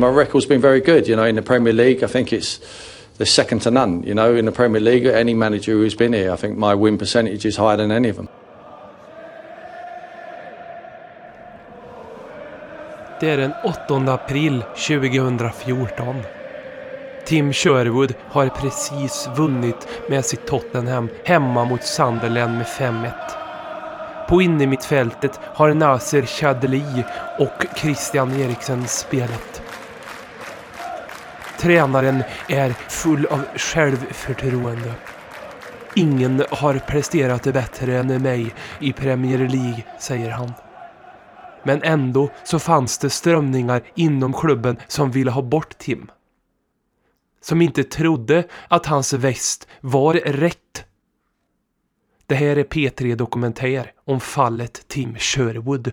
My record's been very good, you know, in the Premier League. I think it's the second to none, you know, in the Premier League. Any manager who's been here, I think my win percentage is higher than any of them. Det är den 8 april 2014. Tim Sherwood har precis vunnit med sitt Tottenham hemma mot Sunderland med 5-1. På innermittfältet har Nasser Chadli och Christian Eriksen spelat. Tränaren är full av självförtroende. Ingen har presterat bättre än mig i Premier League, säger han. Men ändå så fanns det strömningar inom klubben som ville ha bort Tim. Som inte trodde att hans väst var rätt. Det här är P3 Dokumentär om fallet Tim Sherwood.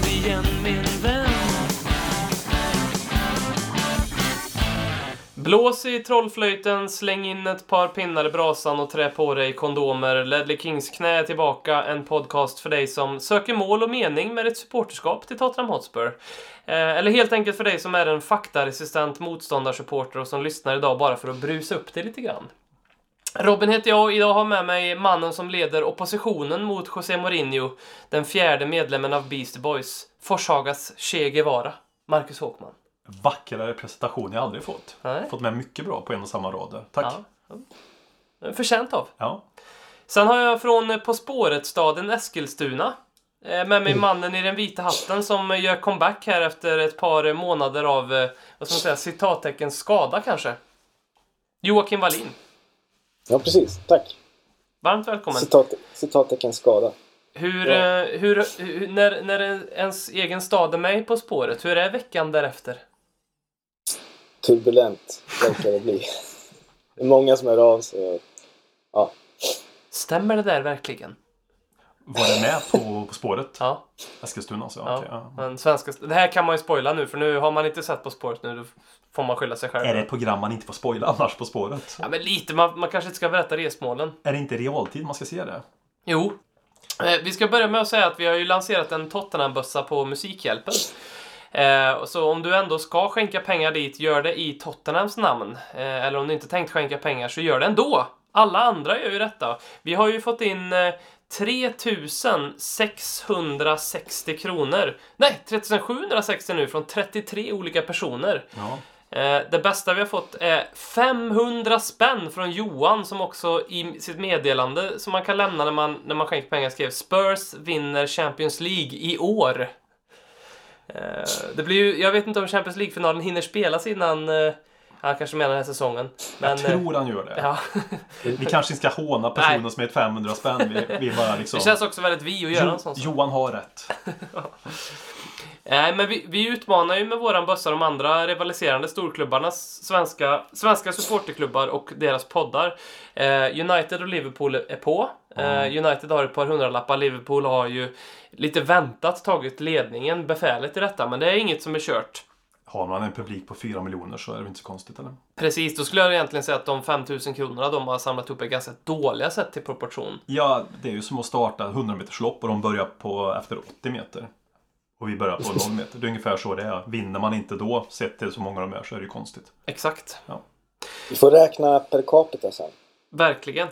Blås i trollflöjten, släng in ett par pinnar i brasan och trä på dig kondomer. Ledley Kings knä är tillbaka, en podcast för dig som söker mål och mening med ett supporterskap till Tottenham Hotspur. Eh, eller helt enkelt för dig som är en faktaresistent motståndarsupporter och som lyssnar idag bara för att brusa upp det lite grann. Robin heter jag och idag har med mig mannen som leder oppositionen mot José Mourinho, den fjärde medlemmen av Beast Boys, Forshagas Che Guevara, Marcus Håkman. Vackrare presentation jag aldrig fått. Nej. Fått med mycket bra på en och samma rad. Tack. Ja. Förtjänt av. Ja. Sen har jag från På spåret-staden Eskilstuna eh, med mig mannen i den vita hatten som gör comeback här efter ett par månader av, eh, vad ska man säga, citattecken skada kanske. Joakim Wallin. Ja, precis. Tack. Varmt välkommen. Citat, citattecken skada. Hur, Ja. eh, hur, hur när, när ens egen stad är med På spåret, hur är veckan därefter? Turbulent verkar det bli. Det är många som hör av sig. Ja, Stämmer det där verkligen? Var det med på, på spåret? Ja. Eskilstuna alltså? ja. Okej, ja. Men svenska, det här kan man ju spoila nu, för nu har man inte sett På spåret nu, då får man skylla sig själv. Är det ett program man inte får spoila annars på spåret? Ja, men lite. Man, man kanske inte ska berätta resmålen. Är det inte realtid man ska se det? Jo. Eh, vi ska börja med att säga att vi har ju lanserat en Tottenham-bössa på Musikhjälpen. Eh, så om du ändå ska skänka pengar dit, gör det i Tottenhams namn. Eh, eller om du inte tänkt skänka pengar, så gör det ändå. Alla andra gör ju detta. Vi har ju fått in eh, 3660 kronor. Nej, 3760 nu från 33 olika personer. Ja. Eh, det bästa vi har fått är 500 spänn från Johan som också i sitt meddelande som man kan lämna när man, när man skänker pengar skrev Spurs vinner Champions League i år. Eh, det blir ju, jag vet inte om Champions League-finalen hinner spelas innan eh, han kanske menar den här säsongen. Men, Jag tror han gör det. eh, ja. Vi kanske inte ska håna personen Nej. som är ett 500 spänn. Vi, vi bara liksom... Det känns också väldigt vi att göra en sån sak. Johan har rätt. Nej, men vi, vi utmanar ju med våran bössa de andra rivaliserande storklubbarnas svenska, svenska supporterklubbar och deras poddar. Eh, United och Liverpool är på. Eh, United har ett par hundralappar. Liverpool har ju lite väntat tagit ledningen, befälet i detta, men det är inget som är kört. Har man en publik på 4 miljoner så är det inte så konstigt eller? Precis, då skulle jag egentligen säga att de 5000 kronorna de har samlat ihop är ganska dåliga sett till proportion. Ja, det är ju som att starta 100 meters lopp och de börjar på efter 80 meter. Och vi börjar på 0 meter. Det är ungefär så det är. Vinner man inte då, sett till så många de är, så är det ju konstigt. Exakt. vi får räkna per capita sen. Verkligen.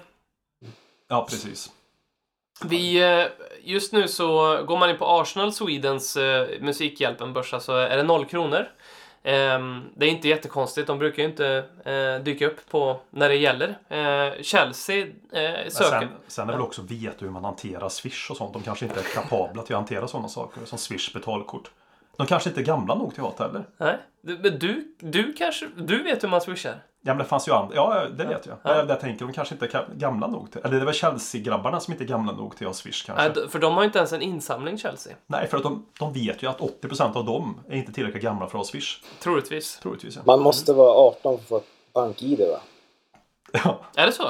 Ja, precis. Vi, eh, just nu så går man in på Arsenal Swedens eh, Musikhjälpen-börsa så är det noll kronor. Ehm, det är inte jättekonstigt, de brukar ju inte eh, dyka upp på när det gäller. Chelsea söker... sen, sen är väl också veta hur man hanterar Swish och sånt. De kanske inte är kapabla till att hantera sådana saker som Swish betalkort. De kanske inte är gamla nog till att ha det heller. Nej, du, men du, du kanske, du vet hur man swishar? Ja men det fanns ju andra. Ja det vet jag. Ja. Ja. Jag tänker de kanske inte är gamla nog till. Eller det är väl Chelsea-grabbarna som inte är gamla nog till att ha Swish kanske. Nej, för de har ju inte ens en insamling, Chelsea. Nej för att de, de vet ju att 80% av dem är inte tillräckligt gamla för att ha Swish. Troligtvis. Troligtvis ja. Man måste vara 18 för att få ett bank-id va? Ja, Är det så?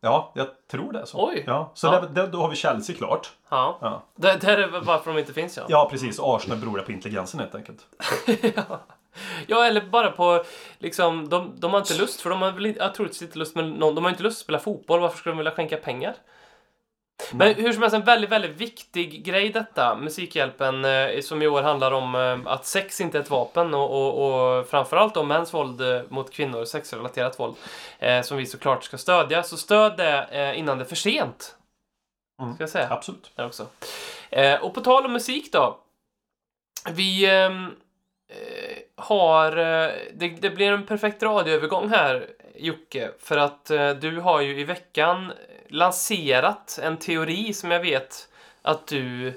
Ja jag tror det är så. Oj. Ja, så Ja. Det, det, då har vi Chelsea klart. Ja. Ja, Det, här är varför de inte finns, ja. ja precis. Arsenal beror på intelligensen helt enkelt. Ja, eller bara på liksom, de, de har inte lust, för de har väl inte, jag tror inte lust med någon, de har inte lust att spela fotboll, varför skulle de vilja skänka pengar? Men hur som helst, en väldigt, väldigt viktig grej detta, Musikhjälpen, eh, som i år handlar om eh, att sex inte är ett vapen och, och, och framförallt om mäns våld eh, mot kvinnor, sexrelaterat våld, som vi såklart ska stödja. Så stöd det innan det är för sent. Mm. Ska jag säga. Absolut. Där också. Och på tal om musik då. Vi ehm, eh, har... Det, det blir en perfekt radioövergång här, Jocke. För att du har ju i veckan lanserat en teori som jag vet att du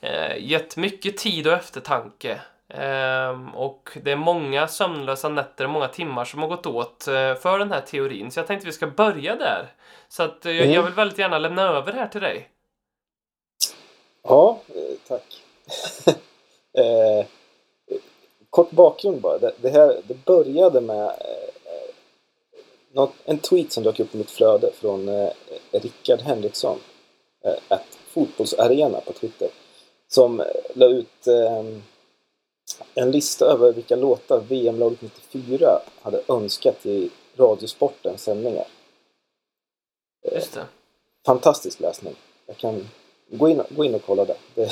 eh, gett mycket tid och eftertanke. Ehm, och det är många sömnlösa nätter, många timmar som har gått åt eh, för den här teorin. Så jag tänkte vi ska börja där. Så att eh, jag, Mm. jag vill väldigt gärna lämna över här till dig. Ja, eh, tack. eh, kort bakgrund bara. Det, det, här, det började med eh, något, en tweet som dök upp i mitt flöde från eh, Rickard Henriksson. Eh, att fotbollsarena på Twitter. Som eh, la ut eh, en lista över vilka låtar VM-laget 94 hade önskat i Radiosportens sändningar. Just det. Fantastisk läsning. Jag kan gå in, gå in och kolla det. det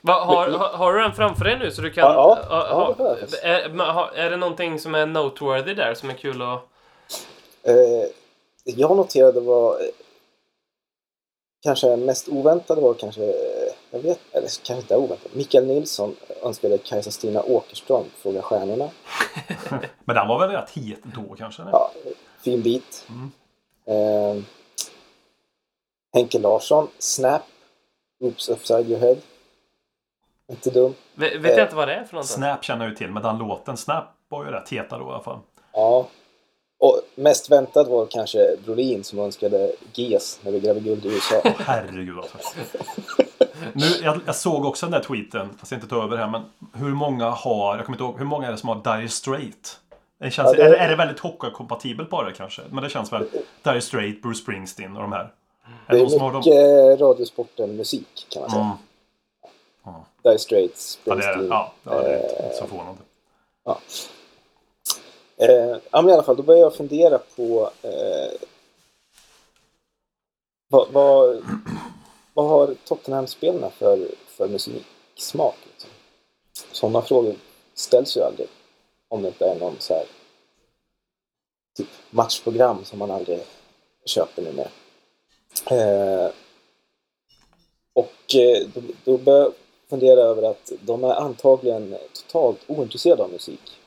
Va, har, har, du den framför dig nu så du kan... Ja, ja. ha- Ja, det är, är det någonting som är noteworthy där som är kul att... Eh, jag noterade var eh, kanske mest oväntade var kanske, eh, jag vet, eller kanske inte oväntat. Mikael Nilsson önskade Kajsa-Stina Åkerström Fråga Stjärnorna. Men den var väl rätt het då kanske? eller? Ja, fin bit. Mm. Eh, Henke Larsson, Snap, Oops Upside Your Head. Inte dum. Vet, vet jag inte vad det är för någonting? Snap känner jag ju till, men den låten Snap var ju rätt heta då i alla fall. Ja. Och mest väntad var kanske Brolin som önskade GES när vi grävde guld i USA. Herregud alltså. Nu, jag, jag såg också den där tweeten, jag ska inte ta över här, men hur många har, jag kommer inte ihåg, hur många är det som har Dire Straight? Det känns, Ja, det- är, det- är det väldigt hockeykompatibelt bara kanske? Men det känns väl Dire Straight, Bruce Springsteen och de här. Är Det är dem? mycket Radiosporten musik kan man säga. Mm. Dire Straits, Ja, det är, Springsteen. ja, ja, det är Eh, inte så förvånande. Eh, ja, men i alla fall, då började jag fundera på eh, vad, vad, vad har Tottenham-spelarna för, för musiksmak? Liksom? Sådana frågor ställs ju aldrig. Om det inte är någon så här typ matchprogram som man aldrig köper nu med. Eh, och eh, då, då började jag fundera över att de är antagligen totalt ointresserade av musik.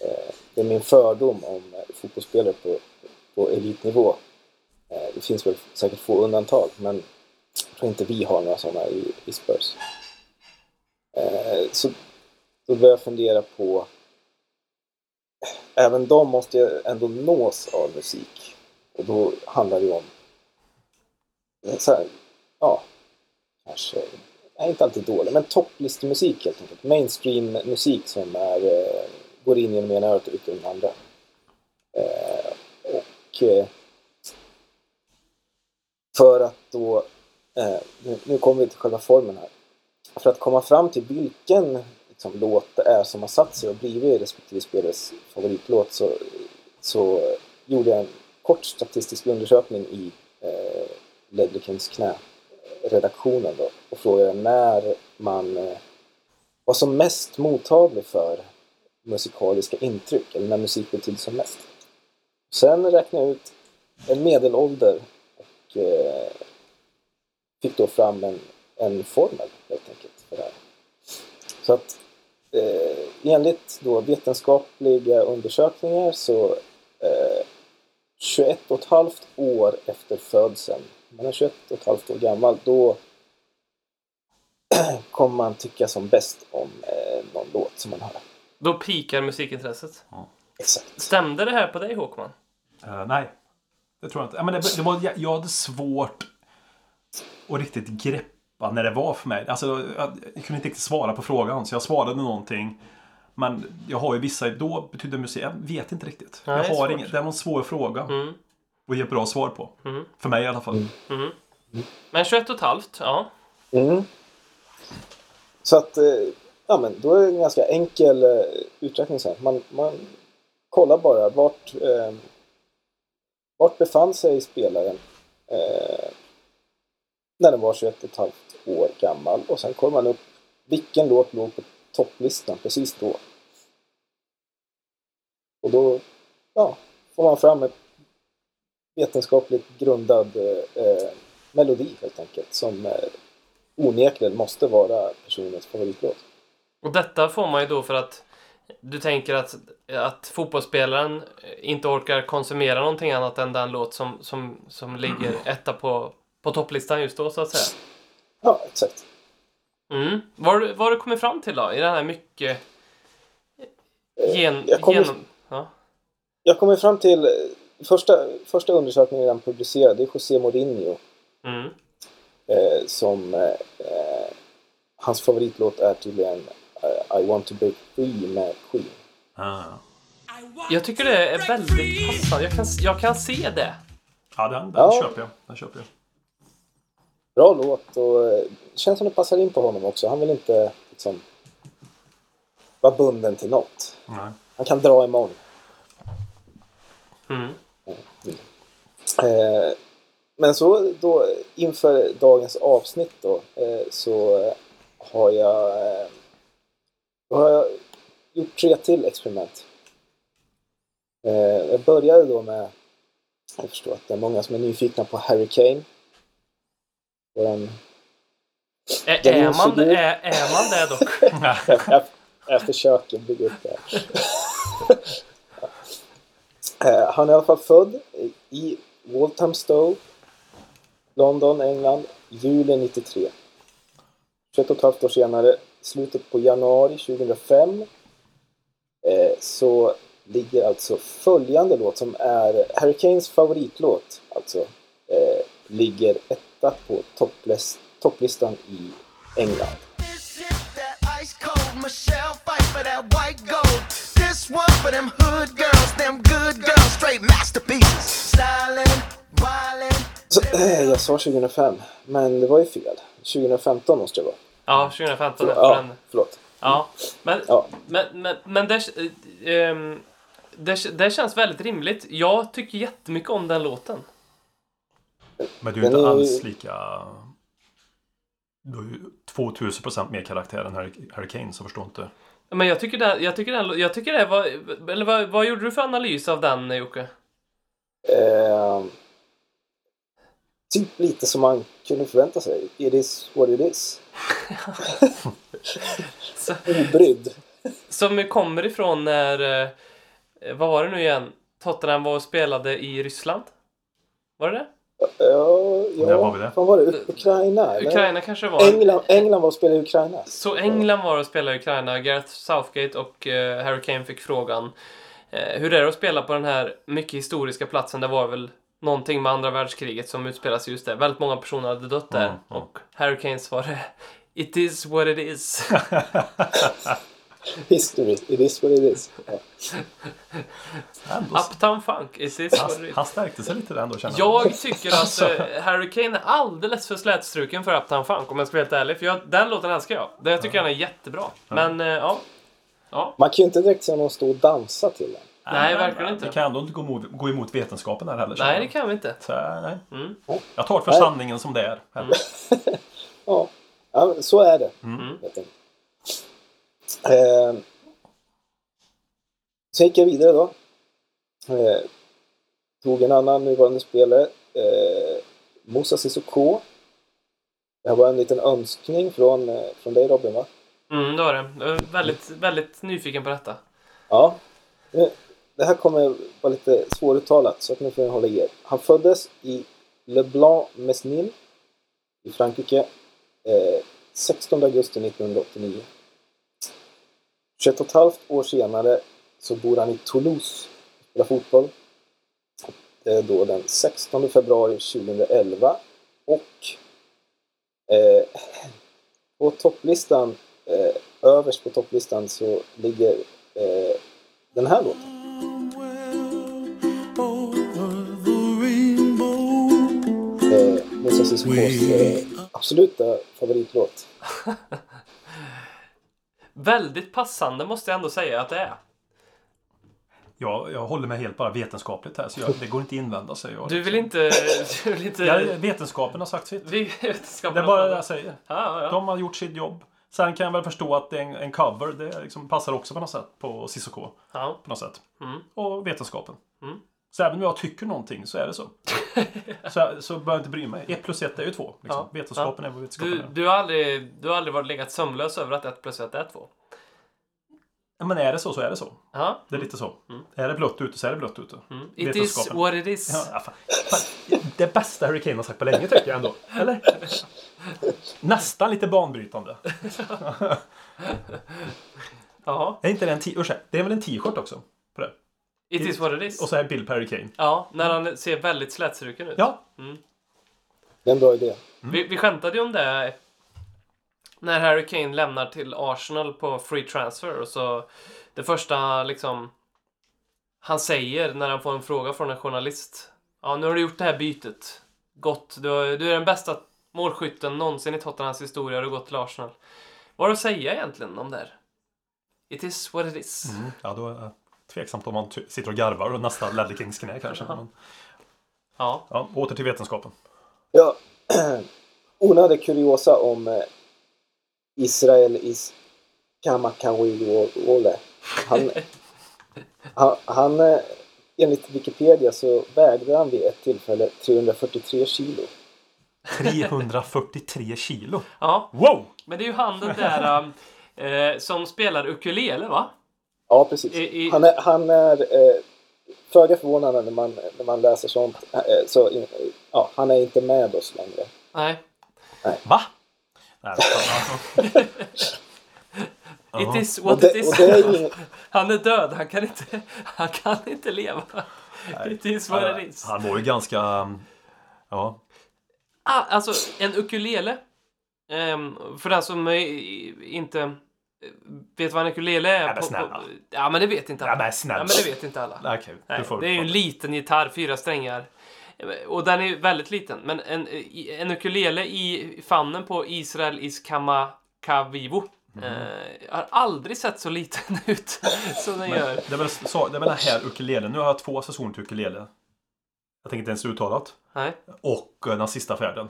Eh, det är min fördom om eh, fotbollsspelare på, på elitnivå. Eh, det finns väl säkert få undantag, men jag tror inte vi har några sådana i, i Spurs. Så då började jag fundera på Även de måste ju ändå nås av musik. Och då handlar det ju om så här, ja, kanske, nej, inte alltid dålig, men topplistemusik helt enkelt. Mainstream-musik som är, går in genom ena örat och ut genom det andra. Eh, och eh, för att då, eh, nu, nu kommer vi till själva formen här. För att komma fram till vilken liksom, låt det är som har satt sig och blivit respektive spelares favoritlåt så, så gjorde jag en kort statistisk undersökning i eh, Ledley knä redaktionen då och frågade när man eh, var som mest mottaglig för musikaliska intryck eller när musik betyder som mest. Sen räknade jag ut en medelålder och eh, fick då fram en, en formel helt enkelt för det här. Så att eh, enligt då vetenskapliga undersökningar så eh, 21 och ett halvt år efter födseln, man är 21 och ett halvt år gammal, då kommer man tycka som bäst om eh, någon låt som man hör. Då pikar musikintresset. Exakt. Stämde det här på dig Håkman? Eh, nej, det tror jag inte. Ja, men det, det var, jag, jag hade svårt att riktigt greppa när det var för mig. Alltså, jag, jag kunde inte riktigt svara på frågan, så jag svarade någonting. Men jag har ju vissa, då betyder musik, jag vet inte riktigt. Nej, jag det är har ingen, det var en svår fråga Mm. att ge ett bra svar på. Mm. För mig i alla fall. Mm. Men 21 och ett halvt, ja. Mm. Så att, eh, ja men då är det en ganska enkel eh, uträkning sen. Man, man kollar bara vart, eh, vart befann sig spelaren eh, när den var 21,5 år gammal och sen kollar man upp vilken låt låg på topplistan precis då. Och då ja, får man fram ett vetenskapligt grundad eh, eh melodi helt enkelt som eh, onekligen måste vara personens favoritlåt. Och detta får man ju då för att du tänker att, att fotbollsspelaren inte orkar konsumera någonting annat än den låt som, som, som ligger etta på, på topplistan just då så att säga. Ja, exakt. Mm. Vad har du- vad har du kommit fram till då? I den här mycket gen, Eh, jag kommer- genom... Ja. Jag kommer fram till eh, första, första undersökningen den publicerade, det är José Mourinho Mm. eh, som eh, eh, hans favoritlåt är tydligen I want to break free med Queen. Ah. Jag tycker det är väldigt passande. Jag kan, jag kan se det. Ja, den, den Ja. köper jag. Den köper jag. Bra låt och eh, det känns som det passar in på honom också. Han vill inte liksom vara bunden till något. Nej. Han kan dra imorgon. Mm. Eh, men så då inför dagens avsnitt då eh, så har jag, eh, då har jag gjort tre till experiment. Eh, jag började då med, jag förstår att det är många som är nyfikna på Harry Kane. Våran Är, Den är man, är, är man det dock? jag, jag försöker bygga upp det här. Eh, Han är i alla fall född i Walthamstow, London, England, juli 93. 21 och ett halvt år senare, slutet på januari 2005, eh, så ligger alltså följande låt som är Harry Kanes favoritlåt, alltså, eh, ligger etta på topplist, topplistan i England. Så, eh, jag sa 2005, men det var ju fel. 2015 måste det vara. Ja, 2015 är Ja, förlåt. Ja, men, Ja. men, men, men det, ehm, det, det känns väldigt rimligt. Jag tycker jättemycket om den låten. Men du är inte alls lika... Du har ju 2000% mer karaktär än Kane, så förstår inte. Men jag tycker, den, jag tycker, den, jag tycker det var... Eller vad, vad gjorde du för analys av den, Jocke? Eh, typ lite som man kunde förvänta sig. It is what it is. Så, Obrydd. som kommer ifrån när... eh, Vad var det nu igen? Tottenham var och spelade i Ryssland? Var det det? Ja, ja, När var vi det? Vad var det? U- Ukraina? eller? Ukraina kanske var. England, England var och spelade i Ukraina. Så England var och spelade i Ukraina. Gareth Southgate och eh, Harry Kane fick frågan eh, hur är det att spela på den här mycket historiska platsen? Det var väl någonting med andra världskriget som utspelar sig just där. Väldigt många personer hade dött där. Mm, mm. Och Harry Kane svarade It is what it is. History. It is what it is. Uptown Funk. It is what han, it is. han stärkte sig lite där ändå känner jag. Jag tycker att eh, Harry Kane är alldeles för slätstruken för Uptown Funk om jag ska vara helt ärlig. För jag, den låten älskar jag. Den- Jag tycker den är jättebra. Men eh, ja. Ja. Man kan ju inte direkt se någon stå och dansa till den. Nej, men verkligen inte. Vi kan ändå inte gå emot, gå emot vetenskapen här heller. Nej, det kan vi inte. Så, nej. Mm. Jag tar för Nej. sanningen som det är. Här. Ja, ja så är det. Mm. enkelt. Eh, sen gick jag vidare då. Eh, tog en annan nuvarande spelare. Eh, Moussa Sissoko. Det här var en liten önskning från, eh, från dig Robin va? Mm, det var det. Jag är väldigt, väldigt nyfiken på detta. Ja. Det här kommer vara lite svåruttalat så att ni får hålla i er. Han föddes i Le Blanc-Mesnil i Frankrike eh, 16 augusti 1989. 21 och ett halvt år senare så bor han i Toulouse och spelar fotboll. Det är då den 16 februari 2011 och eh, på topplistan, eh, överst på topplistan så ligger eh, den här låten. Sissokos eh, absoluta favoritlåt. Väldigt passande måste jag ändå säga att det är. Jag, jag håller mig helt bara vetenskapligt här, så jag, det går inte att invända säger jag. Du vill inte... Du vill inte... Ja, vetenskapen har sagt sitt. Vetenskapen Det är bara det jag säger. Ja, ja. De har gjort sitt jobb. Sen kan jag väl förstå att det är en, en cover. Det liksom passar också på något sätt på Cissoko. ja. På något sätt. Mm. Och vetenskapen. Mm. Så även om jag tycker någonting så är det så. så, så behöver jag inte bry mig. Ett plus ett är ju två. Liksom. Ja. Vetenskapen är vad vetenskapen Du, är. du, har aldrig, du har aldrig varit legat sömnlös över att 1 plus 1 är 2? Ja, Men är det så så är det så. Ja. Det är lite så. Är det blött ute så är det blött ute. Mm. It is what it is. Ja, ja, fan. Fan, Det bästa Harry Kane har sagt på länge tycker jag ändå. Eller? Nästan lite banbrytande. Ja. Är inte det en t- ursäkta, det är väl en t-shirt också? It is what it is. Och så är bild på Harry Kane. Ja, när han ser väldigt slätstruken ut. Ja, Det är en bra idé. Vi, vi skämtade ju om det när Harry Kane lämnar till Arsenal på free transfer och så det första liksom han säger när han får en fråga från en journalist. Ja, nu har du gjort det här bytet. Gott. Du, har- du är den bästa målskytten någonsin i Tottenhams historia och du har gått till Arsenal. Vad har du att säga egentligen om det här? It is what it is. Mm. ja då tveksamt om man sitter och garvar och nästan Ledley Kings knä kanske. Men, Ja. ja, åter till vetenskapen. Ja, onödig kuriosa om eh, Israel is Kamakawiwole. Han, han, han, eh, enligt Wikipedia så vägde han vid ett tillfälle 343 kilo. 343 kilo. ja. Wow! Men det är ju han den där eh, som spelar ukulele, va? Ja, precis. I- i- Han är, han är eh, föga förvånande när man, när man läser sånt. Eh, så, eh, ja, han är inte med oss längre. Nej. Va? Nej, It is Och what det, it is. och det är ju ing- Han är död, han kan inte, han kan inte leva. It is what han, it is. han var ju ganska... um, Ja. Ah, alltså, en ukulele. ehm, för den som inte eh, vet vad en ukulele är. Men på- snälla. ja, men det vet inte alla. Ja, men snälla. Ja, men det vet inte alla. Okej, Nej, du det är ju en liten gitarr, fyra strängar. Och den är väldigt liten. Men en, en ukulele i famnen på Israel Iskamakavivo Mhm. eh, har aldrig sett så liten ut som den gör. Det är, väl så, det är väl den här ukulelen. Nu har jag två säsonger till ukulele. Jag tänker inte ens uttalat. Nej. Och uh, den sista färden.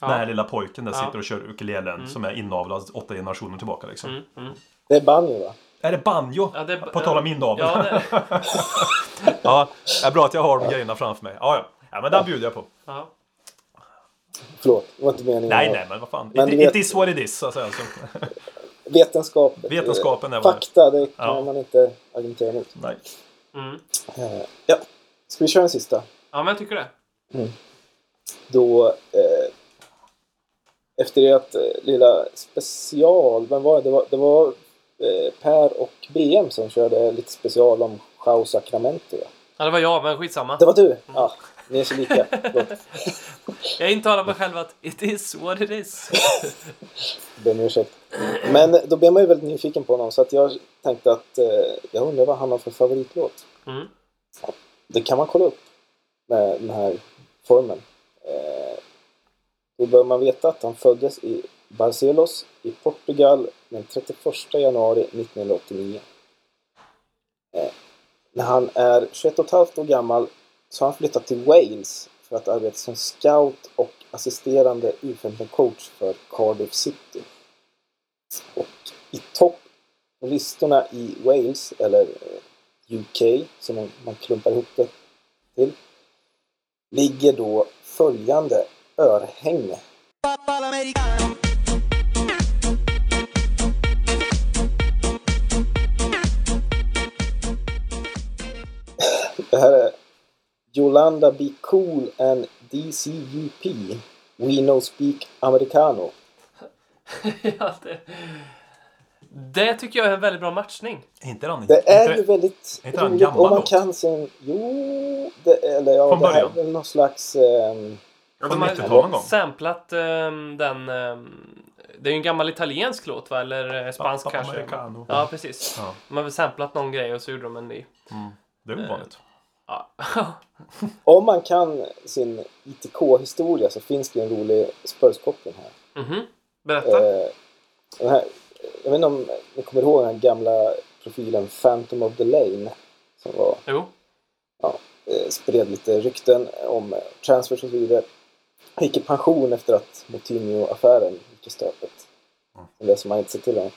Ja. Den här lilla pojken där Ja. sitter och kör ukulelen som är inavlad åtta generationer tillbaka liksom. Mm, mm. det är banjo va? Är det banjo? Ja, det är- På tal om inavel. Ja, det, ja, det är bra att jag har de grejerna framför mig. Ja, ja. ja men den bjuder jag på. ja. Förlåt, det var inte meningen. Nej, nej, men vad fan. Men it, vet- it is what it is, så att säga. Så. Vetenskap. Vetenskapen är är. Fakta, det kan Ja. man inte argumentera emot. Nej. Mm. Eh, ja, ska vi köra en sista? ja, men jag tycker det. Då eh, efter det att eh, lilla special, vem var det? Det var, det var eh, Per och BM som körde lite special om Chao Sacramento. Ja, det var jag, men skitsamma. Det var du? Ja, ni är så lika. Jag intalar mig själv att it is what it is. Ber om ursäkt. Men då blir man ju väldigt nyfiken på honom så att jag tänkte att eh, jag undrar vad han har för favoritlåt. Mm. Det kan man kolla upp med den här formen. Eh, då bör man veta att han föddes i Barcelos i Portugal den 31 januari 1989. Eh, när han är 21,5 år gammal så har han flyttat till Wales för att arbeta som scout och assisterande U15-coach för Cardiff City. Och i topp på listorna i Wales, eller eh, UK som man klumpar ihop det till, ligger då följande örhänge. Det här är Yolanda Be Cool and DCUP We No Speak Americano. ja, det... Det tycker jag är en väldigt bra matchning. Inte den, det inte, är ju väldigt roligt. Gammal och man kan sen... Jo, det, eller ja, Från det början. är väl någon slags... Um, från De 90-talet någon gång? har samplat ehm, den... ehm, det är ju en gammal italiensk låt va? Eller eh, spansk Pappa kanske? Americano. Ja, precis. Ja. De har väl samplat någon grej och så gjorde de en ny. Det är ovanligt. Ja. om man kan sin ITK-historia så finns det en rolig Spurs-koppling här. Mhm. Berätta. Eh, den här. Jag vet inte om ni kommer ihåg den här gamla profilen Phantom of the Lane. Som var, Jo. eh, spred lite rykten om eh, transfers och så vidare. Han gick i pension efter att Moutinho-affären gick i stöpet. Är det som han inte sett till honom.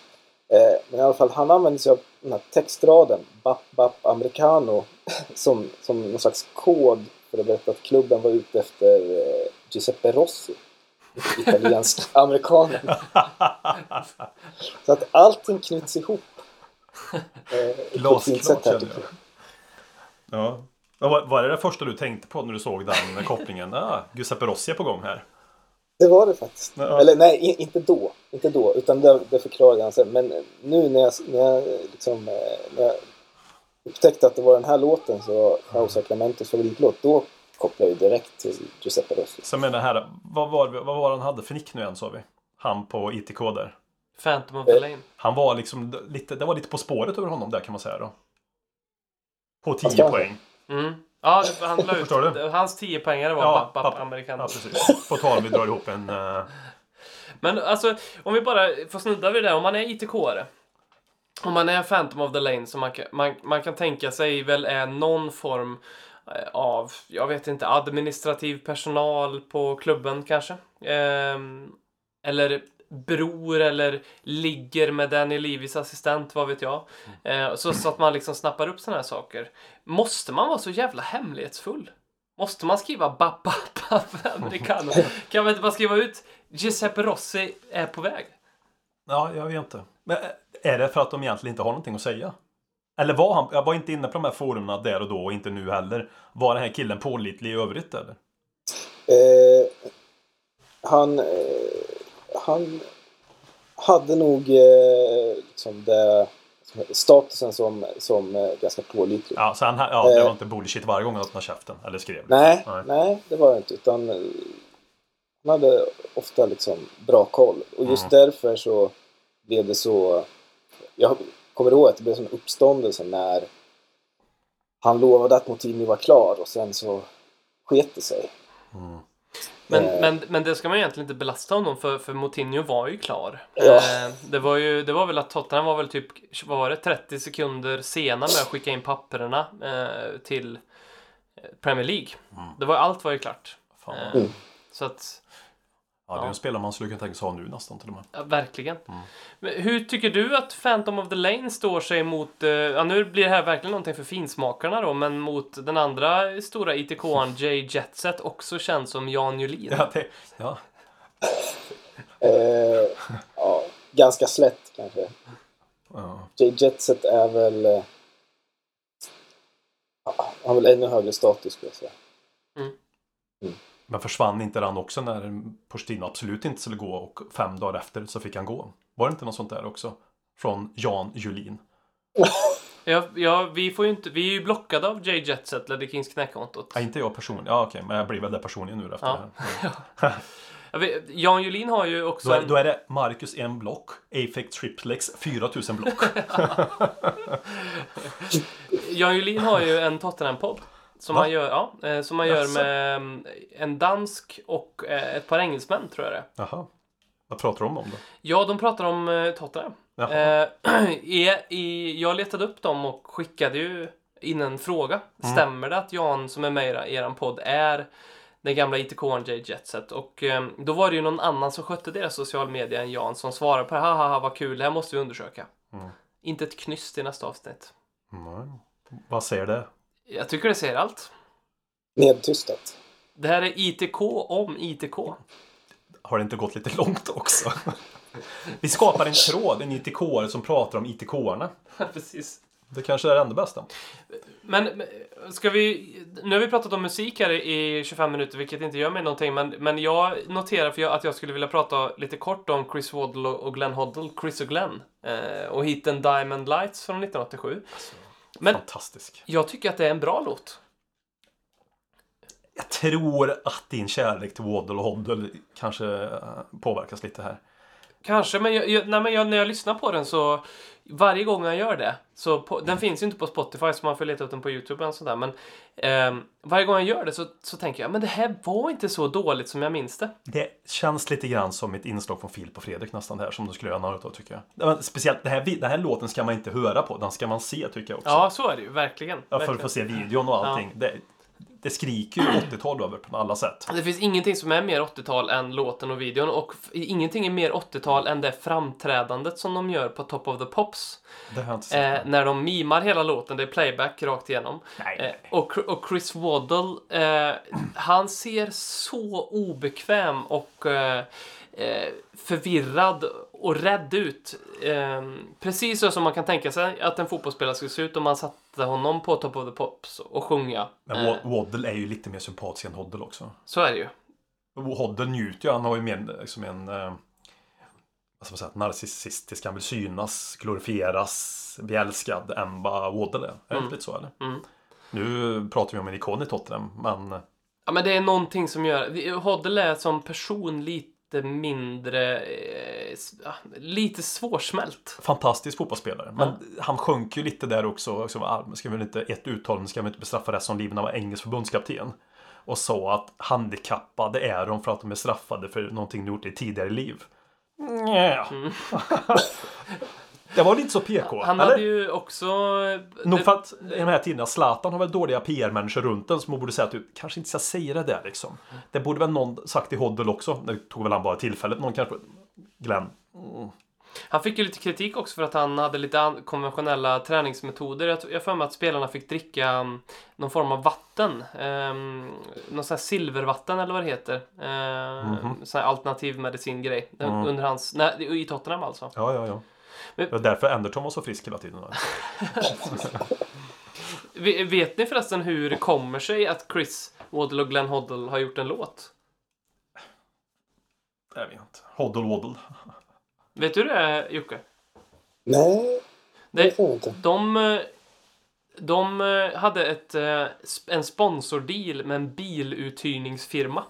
Eh, men i alla fall, han använde sig av den här textraden Bap Bap Americano som, som någon slags kod för att berätta att klubben var ute efter eh, Giuseppe Rossi. Italiensk amerikanen. Så att allting knyts ihop. Eh, Glasklart känner jag. Ja. Vad var, var det det första du tänkte på när du såg den kopplingen? Ah, Giuseppe Rossi är på gång här. Det var det faktiskt. Ja. Eller nej, inte då. Inte då, utan det, det förklarar jag sen. Men nu när jag, när jag, liksom, eh, när jag upptäckte att det var den här låten så var Jausa Clementos favoritlåt, då kopplade jag direkt till Giuseppe Rossi. Så det här, vad var, vad var han hade för nick nu igen sa vi? Han på ITK där. Phantom of the Eh. Lane. Han var liksom lite, det var lite på spåret över honom där kan man säga då. På Vad ska 10 man poäng. Mm. Ja, det, han la ut, du? hans 10 poängare var Ja, Bap papp- Americano. Ja, precis. På tal vi drar ihop en... eh, Men alltså, om vi bara får snudda vid det. Om man är ITK-are. Om man är Phantom of the Lane som man kan, man, man kan tänka sig väl är någon form eh, av, jag vet inte, administrativ personal på klubben kanske. Ehm, eller bror eller ligger med Danny Levis assistent, vad vet jag. Eh, så, så att man liksom snappar upp sådana här saker. Måste man vara så jävla hemlighetsfull? Måste man skriva Bap Bap Bap Americano? Kan man inte bara skriva ut Giuseppe Rossi är på väg? Ja, jag vet inte. Men eh, är det för att de egentligen inte har någonting att säga? Eller var han, jag var inte inne på de här forumen där och då och inte nu heller. Var den här killen pålitlig i övrigt eller? Eh, han, eh, han hade nog eh, liksom det, statusen som, som eh, ganska pålitlig. Ja, så han, ja, det Eh. var inte bullshit varje gång han öppnade käften eller skrev. Nej, Nej. nej. det var det inte. Utan eh, han hade ofta liksom bra koll. Och just Mm. därför så blev det så... Jag kommer ihåg att det blev en uppståndelse när han lovade att Moutinho var klar och sen så sket det sig. Men, Eh. men, men det ska man egentligen inte belasta honom för, för Moutinho var ju klar. Ja. Eh, det, var ju, det var väl att Tottenham var väl typ, vad var det, 30 sekunder sena med att skicka in papperna eh, till Premier League. Det var, allt var ju klart. Fan. Eh, Mm. Så att, Ja, det är en spelare man skulle kunna tänka sig ha nu nästan till och med. ja, verkligen. Men hur tycker du att Phantom of the Lane står sig mot, eh, ja nu blir det här verkligen någonting för finsmakarna då, men mot den andra stora ITK-an Jay Jetset, också känd som Jan Julin. Ja, det, ja. Eh, ja, ganska slätt kanske. ja. Jay Jetset är väl... eh, ja, Han har väl ännu högre status skulle jag säga. Men försvann inte den också när Pochettino absolut inte skulle gå och fem dagar efter så fick han gå? Var det inte något sånt där också? Från Jan Julin. Ja, ja, vi får ju inte, vi är ju blockade av Jay Jetset, Ledley Kings knäkontot. Ja, inte jag personligen. Ja, okej, men jag blir väl det personligen nu efter Ja. det här. Ja, vi- Jan Julin har ju också Då är, en... då är det Marcus en block, Afex Triplex 4000 block. Jan Julin har ju en Tottenham-podd. Som Va? man gör, ja, eh, som man gör Jaså? med mm, en dansk och eh, ett par engelsmän, tror jag det är. Jaha. Vad pratar de om då? Ja, de pratar om eh, Tottenham. Eh, jag letade upp dem och skickade ju in en fråga. Mm. Stämmer det att Jan som är med i eran podd är den gamla ITK-an Jay Jetset? Och eh, då var det ju någon annan som skötte deras social media än Jan som svarade på det. Haha, vad kul, det här måste vi undersöka. Mm. Inte ett knyst i nästa avsnitt. Nej. Vad säger det? Jag tycker det säger allt. Nedtystat. Det här är ITK om ITK. Har det inte gått lite långt också? Vi skapar en tråd, en ITK-are som pratar om ITK-arna. Precis. Det kanske är det enda bästa. Men ska vi... Nu har vi pratat om musik här i 25 minuter, vilket inte gör mig någonting. Men, men jag noterar för jag, att jag skulle vilja prata lite kort om Chris Waddle och Glenn Hoddle, Chris och Glenn. Eh, och hiten Diamond Lights från 1987. Men Fantastisk. jag tycker att det är en bra låt. Jag tror att din kärlek till Waddle och Hoddle kanske eh, påverkas lite här. Kanske, men, jag, jag, nej, men jag, när jag lyssnar på den så... Varje gång jag gör det, så på, den finns ju inte på Spotify så man får leta upp den på YouTube och sådär. Men ehm, varje gång jag gör det så, så tänker jag, men det här var inte så dåligt som jag minns det. Det känns lite grann som ett inslag från Filip och Fredrik nästan här som du skulle göra något av tycker jag. Men Speciellt, det här, den här låten ska man inte höra på, den ska man se tycker jag också. Ja, så är det ju, verkligen. Ja, för att få se videon och allting. Det, det skriker ju 80-tal över på alla sätt. Det finns ingenting som är mer 80-tal än låten och videon och ingenting är mer 80-tal än det framträdandet som de gör på Top of the Pops. Det har jag inte sett. Eh, när de mimar hela låten, det är playback rakt igenom. Nej. Eh, och, och Chris Waddle, eh, han ser så obekväm och eh, eh, förvirrad och rädd ut. Eh, precis så som man kan tänka sig att en fotbollsspelare skulle se ut om man satte honom på Top of the Pops och sjunga. Men Eh, Wa- Waddle är ju lite mer sympatisk än Hoddle också. så är det ju. Hoddle njuter ju, han har ju mer liksom en... Eh, vad ska man säga, narcissistisk, han vill synas, glorifieras, bli älskad än vad Waddle är. Är det Mm. inte lite så eller? Mm. Nu pratar vi om en ikon i Tottenham, men Ja, men det är någonting som gör... Hoddle är som person lite mindre... Eh, ja, lite svårsmält. fantastisk fotbollsspelare. Men han sjönk ju lite där också. också ah, ska väl inte, ett uttalande ska vi inte bestraffa resten av livet när han var engelsk förbundskapten. Och sa att handikappade är de för att de är straffade för någonting de gjort i tidigare liv. Nja. det var lite så PK. Mm. Han eller? hade ju också... eh, Nog för att i de här tiderna, Zlatan har väl dåliga PR-människor runt den som man borde säga att du kanske inte ska säga det där liksom. Det borde väl någon sagt i Hoddle också. Det tog väl han bara tillfället. Någon kanske... Glenn. Han fick ju lite kritik också för att han hade lite konventionella träningsmetoder. Jag, har för mig att spelarna fick dricka um, någon form av vatten. Um, någon sån här silvervatten eller vad det heter. Uh, Mhm. Sån här alternativ medicingrej. Mm. Under hans... Nej, i Tottenham alltså. Ja, ja, ja. Men- Det var därför Anderton var så frisk hela tiden. Vet ni förresten hur det kommer sig att Chris Waddle och Glenn Hoddle har gjort en låt? Jag vet inte. Hoddle Waddle. Vet du det, Jocke? Nej, det jag inte. de, de eh, hade ett, eh, en sponsordeal med en biluthyrningsfirma.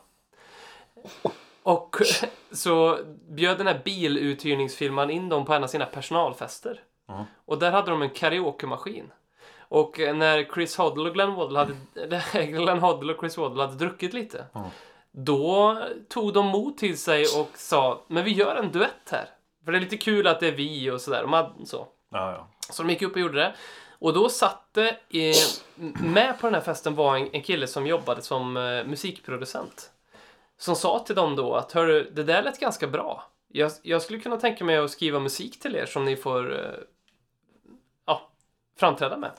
Och så bjöd den här biluthyrningsfirman in dem på en av sina personalfester. Mm. Och där hade de en karaokemaskin. Och när Chris Hoddle och Glenn Waddle hade, Glenn Hoddle och Chris Waddle hade druckit lite. Mm. Då tog de mod till sig och sa, men vi gör en duett här. För det är lite kul att det är vi och sådär. De så. Ja, ja. Så de gick upp och gjorde det. Och då satt det, eh, med på den här festen var en, en kille som jobbade som eh, musikproducent. Som sa till dem då att hörru, det där lät ganska bra. Jag, jag skulle kunna tänka mig att skriva musik till er som ni får eh, ja, framträda med.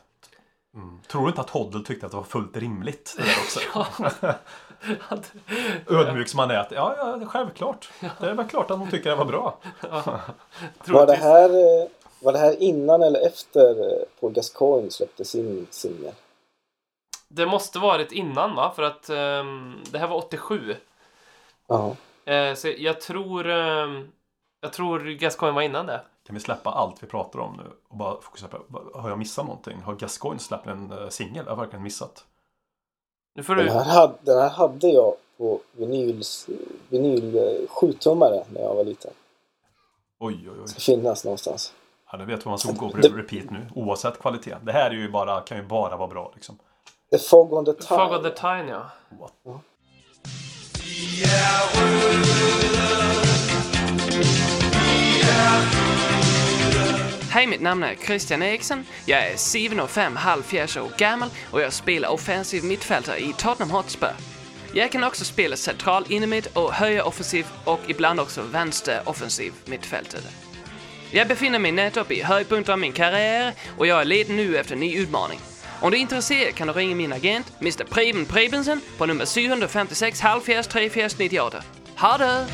Mm. Tror du inte att Hoddle tyckte att det var fullt rimligt? Det där också? Ja. Ödmjuk som han är. Att, ja, ja, självklart. Det är väl klart att de tycker det var bra. Var det, här, eh, var det här innan eller efter eh, Paul Gascoigne släppte sin singel? Det måste varit innan va? För att ehm, det här var 87. Ja. Eh, så jag tror... ehm, jag tror Gascoigne var innan det. Kan vi släppa allt vi pratar om nu och bara fokusera på, har jag missat någonting? Har Gascoigne släppt en uh, singel? Jag har verkligen missat. Nu får Den, du... här hade, den här hade jag på vinyls, vinyl eh, 7-tummare när jag var liten. Oj, oj, oj. Ska finnas någonstans. Ja, det vet vad man ska gå på Det- repeat nu. Oavsett kvalitet. Det här är ju bara, kan ju bara vara bra liksom. The Fog on the Time. Fog of the Time, ja. What? Hej, mitt namn är Christian Eriksen. Jag är 7,5 halvfjerds år gammal och jag spelar offensiv mittfältare i Tottenham Hotspur. Jag kan också spela central innermitt och högeroffensiv och ibland också vänster offensiv mittfältare. Jag befinner mig nettopp i höjdpunkten av min karriär och jag är ledig nu efter en ny utmaning. Om du är intresserad kan du ringa min agent, Mr. Preben Prebensen, på nummer 756 halvfjerds 34 98. Ha det!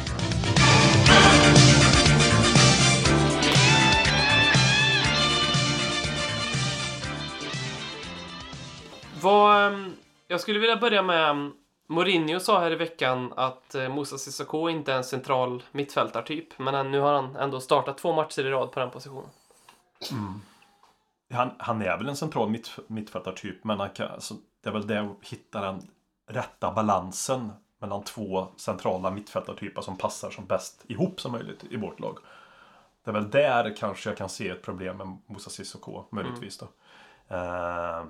Vad, ehm, jag skulle vilja börja med... ehm, Mourinho sa här i veckan att eh, Moussa Sissoko inte är en central mittfältartyp. Men nu har han ändå startat två matcher i rad på den positionen. Han, han är väl en central mitt, mittfältartyp men han kan, alltså, det är väl det att hitta den rätta balansen mellan två centrala mittfältartyper som passar som bäst ihop som möjligt i vårt lag. Det är väl där kanske jag kan se ett problem med Moussa Sissoko möjligtvis då. Uh,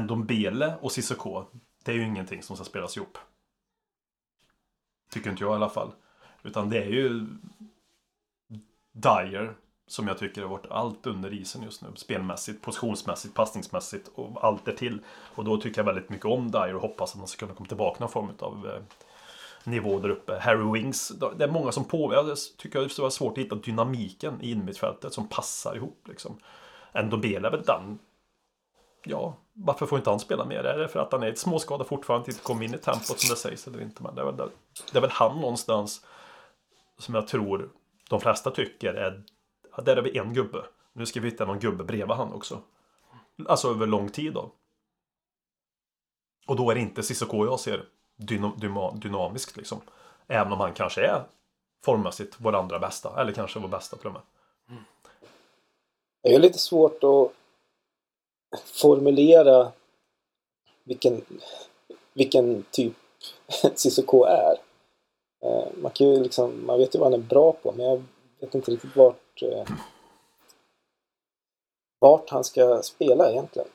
Ndombele och Sissoko det är ju ingenting som ska spelas ihop. Tycker inte jag i alla fall. Utan det är ju Dyer som jag tycker har varit allt under isen just nu. Spelmässigt, positionsmässigt, passningsmässigt och allt är till. Och då tycker jag väldigt mycket om Dyer och hoppas att man ska kunna komma tillbaka någon form av eh, nivå där uppe. Harry Wings, det är många som på... Jag tycker det var svårt att hitta dynamiken i innermittfältet som passar ihop liksom. Ndombele är väl den Ja, varför får inte han spela mer? Är det för att han är ett småskada fortfarande, inte kom in i tempot som det sägs eller inte? Men det är väl, det är väl han någonstans som jag tror de flesta tycker är, ja, där har vi en gubbe. Nu ska vi hitta någon gubbe bredvid han också. Alltså över lång tid då. Och då är det inte Cissoko jag ser dynamiskt liksom. Även om han kanske är formmässigt vår andra bästa, eller kanske vår bästa till och med. Det är lite svårt att formulera vilken, vilken typ Cissoko är. Eh, man, kan ju liksom, man vet ju vad han är bra på, men jag vet inte riktigt vart, eh, vart han ska spela egentligen.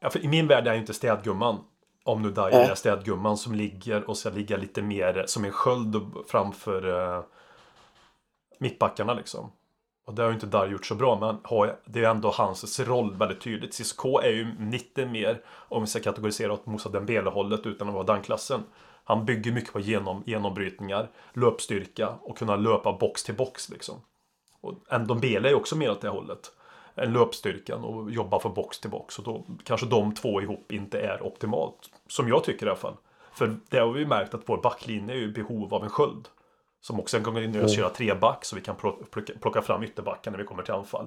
Ja, för I min värld är jag inte städgumman. Om nu Dyer är städgumman som ligger och ska ligga lite mer som en sköld framför uh, mittbackarna liksom. Och det har ju inte Dyer gjort så bra, men har, det är ändå hans roll väldigt tydligt. Cisco är ju lite mer, om vi ska kategorisera åt Moussa Dembele-hållet utan att vara den klassen. Han bygger mycket på genom, genombrytningar, löpstyrka och kunna löpa box till box liksom. Och Ndombele är också mer åt det hållet. En löpstyrkan och jobba från box till box. Och då kanske de två ihop inte är optimalt. Som jag tycker i alla fall. För det har vi märkt att vår backlinje är i behov av en sköld. Som också en gång in och köra tre back så vi kan plo- plocka, fram ytterbacken när vi kommer till anfall.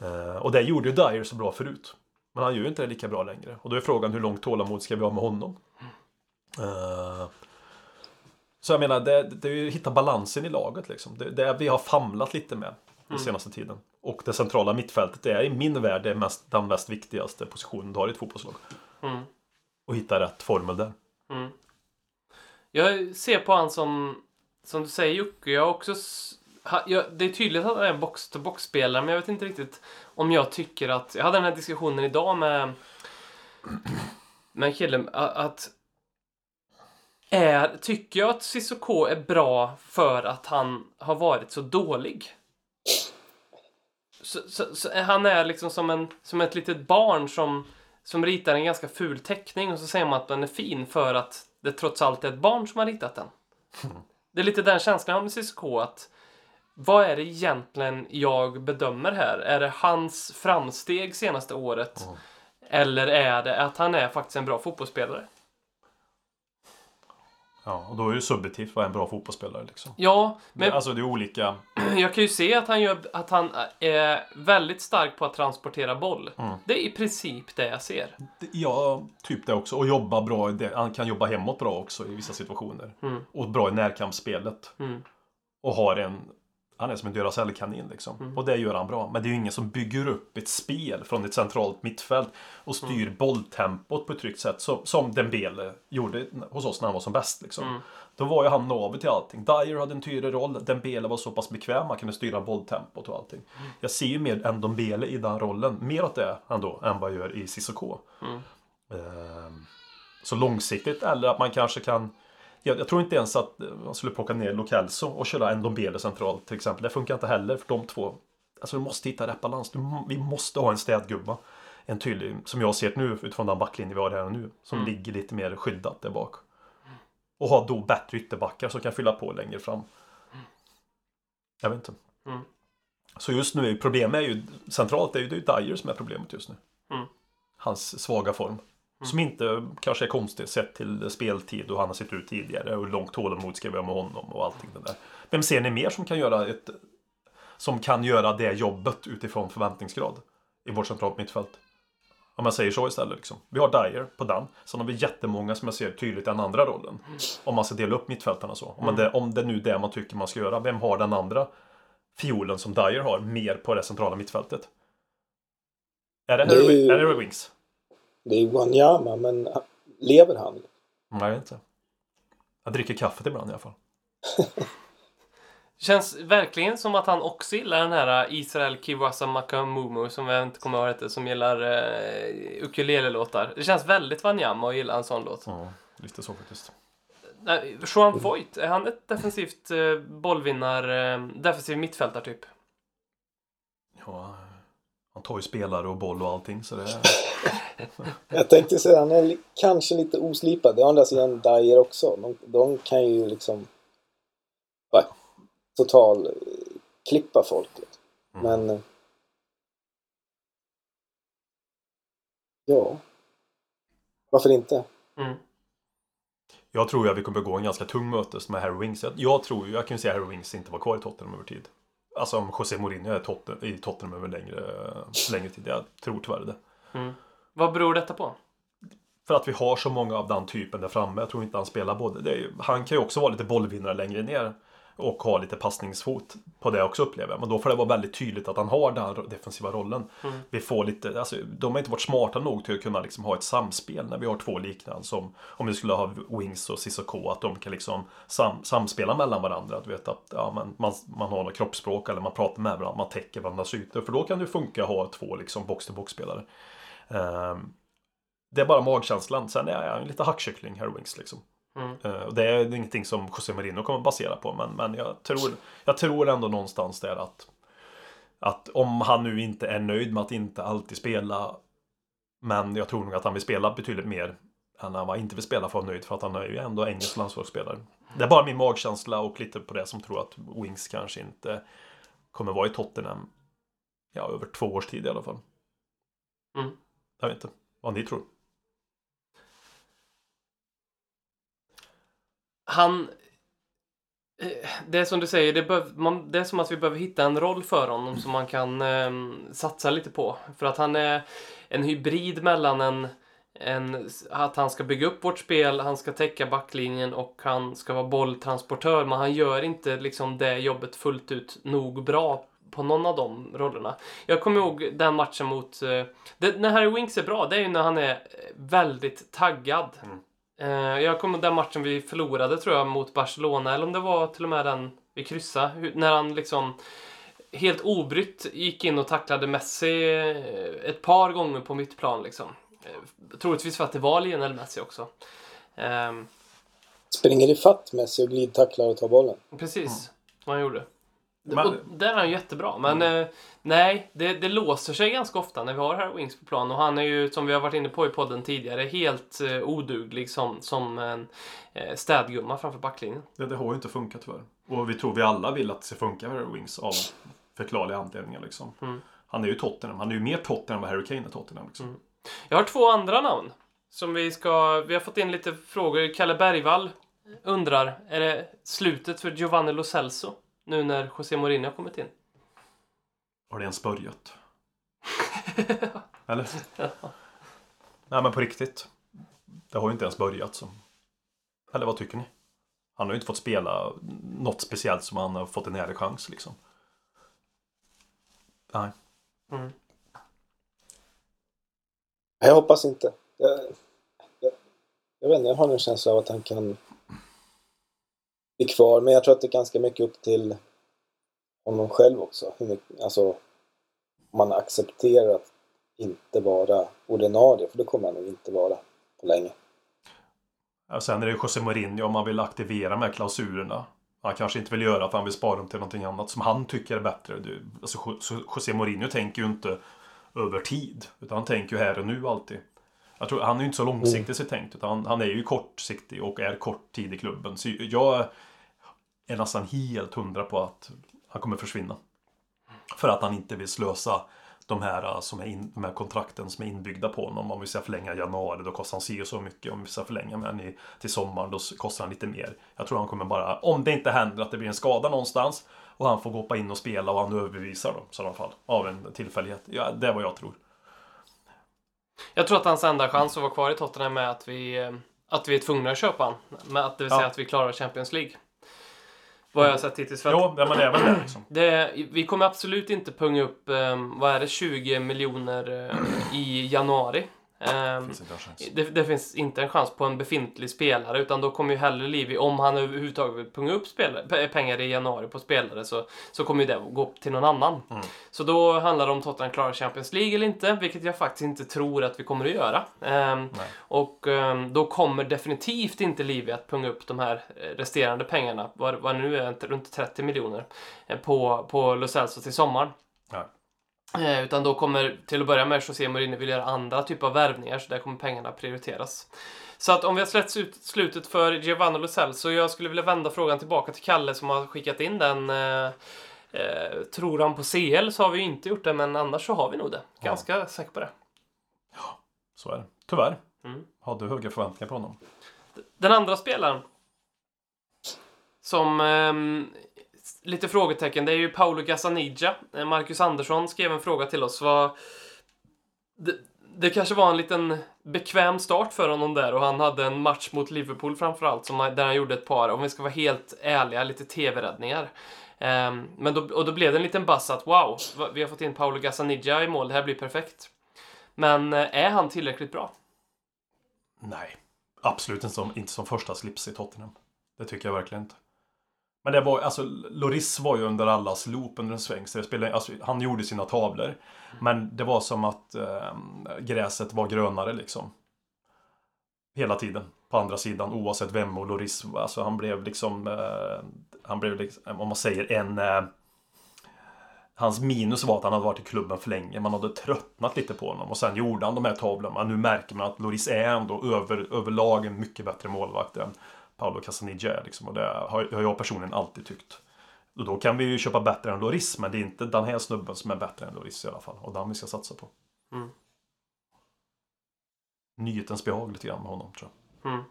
Eh, och det gjorde ju Dyer så bra förut. Men han gör ju inte det lika bra längre. Och då är frågan hur långt tålamod ska vi ha med honom? Eh, så jag menar, det, det är ju att hitta balansen i laget liksom. Det, det vi har famlat lite med den senaste tiden. Och det centrala mittfältet är i min värld det mest, den mest viktigaste positionen du har i ett fotbollslag. Mm. Och hitta rätt formel där. Jag ser på han som, som du säger Jocke, jag också... Ha, jag, det är tydligt att han är en box-to-box-spelare, men jag vet inte riktigt om jag tycker att... Jag hade den här diskussionen idag med, med en kille, att... Är, tycker jag att Cissoko är bra för att han har varit så dålig? Så, så, så han är liksom som, en, som ett litet barn som, som ritar en ganska ful teckning och så säger man att den är fin för att det trots allt är ett barn som har ritat den. Det är lite den känslan jag har med Cissoko att vad är det egentligen jag bedömer här? Är det hans framsteg senaste året? Eller är det att han är faktiskt en bra fotbollsspelare? Ja, och då är det subjektivt vad en bra fotbollsspelare liksom. Ja, men Alltså det är olika. jag kan ju se att han, gör, att han är väldigt stark på att transportera boll. Det är i princip det jag ser. Ja, typ det också. Och jobba bra. det. Han kan jobba hemåt bra också i vissa situationer. Och bra i närkampsspelet. Mm. Och har en... Han är som en Duracell-kanin liksom. Och det gör han bra. Men det är ju ingen som bygger upp ett spel från ett centralt mittfält och styr bolltempot på ett tryggt sätt. Som, som Dembele gjorde hos oss när han var som bäst liksom. Då var ju han navet till allting. Dyer hade en tydlig roll. Dembele var så pass bekväm. Han kunde styra bolltempot och allting. Jag ser ju mer än Dembele i den rollen. Mer åt det ändå än vad jag gör i Cissoko. Ehm, Så långsiktigt eller att man kanske kan jag, jag tror inte ens att eh, man skulle plocka ner Lokelso och köra en Dombele centralt till exempel. Det funkar inte heller för de två. Alltså du måste hitta rätt balans. Du, vi måste ha en städgubba. En tydlig, som jag ser det nu utifrån den backlinje vi har här och nu. Som ligger lite mer skyddat där bak. Och ha då bättre ytterbackar som kan fylla på längre fram. Jag vet inte. Mm. Så just nu, är problemet är ju centralt, det är ju det är ju Dyer som är problemet just nu. Mm. Hans svaga form. Som inte kanske är konstigt sett till speltid och han har sett ut tidigare och hur långt tålamod ska vi ha med honom och allting det där. Vem ser ni mer som kan göra ett som kan göra det jobbet utifrån förväntningsgrad i vårt centralt mittfält? Om man säger så istället. Liksom. Vi har Dyer på den. Sen har vi jättemånga som jag ser tydligt i den andra rollen. Om man ska dela upp mittfältarna så. Om, man det, om det nu är det man tycker man ska göra. Vem har den andra fiolen som Dyer har mer på det centrala mittfältet? Är det, Harry, är det Winks? Det är ju Wanyama, men lever han? Nej, jag vet inte. Jag dricker kaffet ibland i alla fall. Känns verkligen som att han också gillar den här Israel Kiwasa Makamumu som jag inte kommer ihåg heter, som gillar uh, ukulele-låtar. Det känns väldigt Wanyama att gilla en sån låt. Ja, lite så faktiskt. Joan Voigt, är han ett defensivt uh, bollvinnar, uh, defensiv mittfältare typ? Ja, han tar ju spelare och boll och allting så det är... Jag tänkte säga, han är kanske lite oslipad. Det har andra sidan Dyer också. De, de kan ju liksom bara, total eh, klippa folket. Men... eh, Ja. Varför inte? Mm. Jag tror ju att vi kommer gå en ganska tung mötes med Harry Winks. Jag, jag tror ju, jag kan ju säga att Harry Winks inte var kvar i Tottenham över tid. Alltså om José Mourinho är Totten, i Tottenham över längre, längre tid. Jag tror tyvärr det. Vad beror detta på? För att vi har så många av den typen där framme. Jag tror inte han spelar både. Är, han kan ju också vara lite bollvinnare längre ner. Och ha lite passningsfot på det också upplever jag. Men då får det vara väldigt tydligt att han har den defensiva rollen. Vi får lite, alltså, de har inte varit smarta nog till att kunna liksom ha ett samspel när vi har två liknande. Som om vi skulle ha Wings och Cissoko. Att de kan liksom sam, samspela mellan varandra. Att veta att ja, men man, man har något kroppsspråk eller man pratar med varandra. Man täcker varandras ytor. För då kan det funka att ha två liksom box-to-box-spelare. Ehm, det är bara magkänslan. Sen är jag lite hackkyckling, Harry Winks liksom. Eh, och det är ingenting som José Mourinho kommer basera på. Men, men jag, tror, jag tror ändå någonstans där att att om han nu inte är nöjd med att inte alltid spela men jag tror nog att han vill spela betydligt mer än han inte vill spela för att vara nöjd för att han är ju ändå engelsk landslagsspelare. Det är bara min magkänsla och lite på det som tror att Wings kanske inte kommer vara i Tottenham ja, över två års tid i alla fall. Mm. Jag vet inte vad ni tror. Han... Eh, det är som du säger, det, behöv, man, det är som att vi behöver hitta en roll för honom som man kan eh, satsa lite på. För att han är en hybrid mellan en, en... Att han ska bygga upp vårt spel, han ska täcka backlinjen och han ska vara bolltransportör. Men han gör inte liksom det jobbet fullt ut nog bra på någon av de rollerna. Jag kommer ihåg den matchen mot... eh, Det, när Harry Winks är bra, det är ju när han är väldigt taggad. Mm jag kommer ihåg den matchen vi förlorade tror jag mot Barcelona, eller om det var till och med den vi kryssade. När han liksom helt obrytt gick in och tacklade Messi eh, ett par gånger på mitt plan liksom. Eh, Troligtvis för att det var Lionel Messi också. Ehm, Springer ifatt Messi och glidtacklar och tar bollen. Precis, vad han gjorde. Men- och där är han jättebra, men eh, nej, det, det låser sig ganska ofta när vi har Harry Wings på plan och han är ju, som vi har varit inne på i podden tidigare, helt eh, oduglig som, som en eh, städgumma framför backlinjen. Det, det har ju inte funkat tyvärr. Och vi tror vi alla vill att det ska funka med Harry Wings av förklarliga anledningar liksom. Han är ju Tottenham. Han är ju mer Tottenham än vad Harry Kane är Tottenham. Liksom. Jag har två andra namn som vi ska, vi har fått in lite frågor. Kalle Bergvall undrar, är det slutet för Giovanni Lo Celso nu när José Mourinho har kommit in? Har det ens börjat? Eller? Nej men på riktigt. Det har ju inte ens börjat. Så. Eller vad tycker ni? Han har ju inte fått spela något speciellt som han har fått en ärlig chans liksom. Nej. Jag hoppas inte. Jag, jag, jag vet inte, jag har en känsla av att han kan bli kvar. Men jag tror att det är ganska mycket upp till honom själv också. Hur mycket, alltså, man accepterar att inte vara ordinarie. För det kommer han nog inte vara på länge. Ja, sen är det José Mourinho om man vill aktivera de här klausulerna. Han kanske inte vill göra för han vill spara dem till någonting annat som han tycker är bättre. Alltså, Jo- José Mourinho tänker ju inte över tid. Utan han tänker ju här och nu alltid. Jag tror, han är ju inte så långsiktig sig tänkt. Utan han, han är ju kortsiktig och är kort tid i klubben. Så jag är nästan helt hundra på att han kommer försvinna. För att han inte vill slösa de här, uh, som är in, de här kontrakten som är inbyggda på honom. Om vi ska förlänga i januari då kostar han si och så mycket. Om vi ska förlänga med i- till sommaren då kostar han lite mer. Jag tror han kommer bara, om det inte händer att det blir en skada någonstans och han får hoppa in och spela och han överbevisar dem i sådana fall. Av en tillfällighet. Ja, det är vad jag tror. Jag tror att hans enda chans att vara kvar i Tottenham är att vi, eh, att vi är tvungna att köpa honom. Att det vill säga Ja. att vi klarar Champions League. Vad jag har sett hittills. För Jo, men det är väl det liksom. det, vi kommer absolut inte punga upp, eh, vad är det, 20 miljoner eh, i januari. Eh, Finns chans. det, det finns inte en chans på en befintlig spelare utan då kommer ju hellre Livi, om han överhuvudtaget vill punga upp spelare, pe- pengar i januari på spelare så, så kommer ju det gå till någon annan. Mm. Så då handlar det om Tottenham klarar Champions League eller inte, vilket jag faktiskt inte tror att vi kommer att göra. Ehm, Nej. och ehm, då kommer definitivt inte Livi att punga upp de här eh, resterande pengarna, vad, vad nu är, runt 30 miljoner, eh, på, på Lo Celso till sommaren. Eh, utan då kommer till att börja med José Mourinho vill göra andra typer av värvningar så där kommer pengarna prioriteras. Så att om vi har släppt ut slutet för Giovanni Lo Celso, jag skulle vilja vända frågan tillbaka till Kalle som har skickat in den. Eh, eh, tror han på CL så har vi ju inte gjort det, men annars så har vi nog det. Ganska säker på det. Så är det. Tyvärr. Mm. Hade höga förväntningar på honom. Den andra spelaren som ehm, lite frågetecken, det är ju Paolo Gazzaniga. Eh, Marcus Andersson skrev en fråga till oss. Vad, det, det kanske var en liten bekväm start för honom där och han hade en match mot Liverpool framförallt som, där han gjorde ett par, om vi ska vara helt ärliga, lite tv-räddningar. Um, men då, och då blev det en liten buzz att wow, vi har fått in Paolo Gazzaniga i mål, det här blir perfekt. Men eh, är han tillräckligt bra? Nej. Absolut inte som, inte som första slips i Tottenham. Det tycker jag verkligen inte. Men det var, alltså, Loris var ju under allas loop under en sväng. Så det spelade, alltså, han gjorde sina tavlor. Men det var som att eh, gräset var grönare liksom. Hela tiden. På andra sidan, oavsett vem och Loris var. Alltså han blev liksom, eh, han blev liksom, om man säger en... Eh, Hans minus var att han hade varit i klubben för länge. Man hade tröttnat lite på honom. Och sen gjorde han de här tavlorna. Nu märker man att Loris är ändå över, överlag en mycket bättre målvakt än Paolo Casaniggia är. Liksom. Och det har, har jag personligen alltid tyckt. Och då kan vi ju köpa bättre än Loris. Men det är inte den här snubben som är bättre än Loris i alla fall. Och den vi ska satsa på. Mm. Nyhetens behag lite grann med honom tror jag. Mm.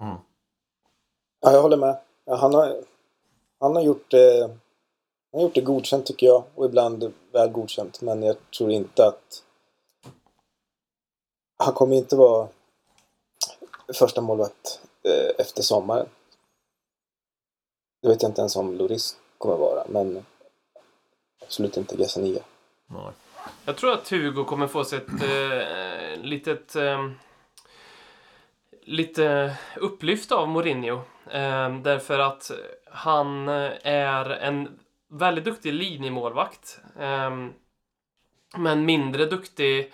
Mm. Ja, jag håller med. Ja, han, har, han, har gjort, det- han har gjort det godkänt tycker jag. Och ibland väl godkänt. Men jag tror inte att... Han kommer inte vara första målvakt eh, efter sommaren. Det vet jag inte ens om Loris kommer vara. Men absolut inte Gazzania. Nej. Jag tror att Hugo kommer få sig ett eh, eh, litet... Eh, lite upplyft av Mourinho. Eh, därför att han eh, är en väldigt duktig linjemålvakt. Eh, men mindre duktig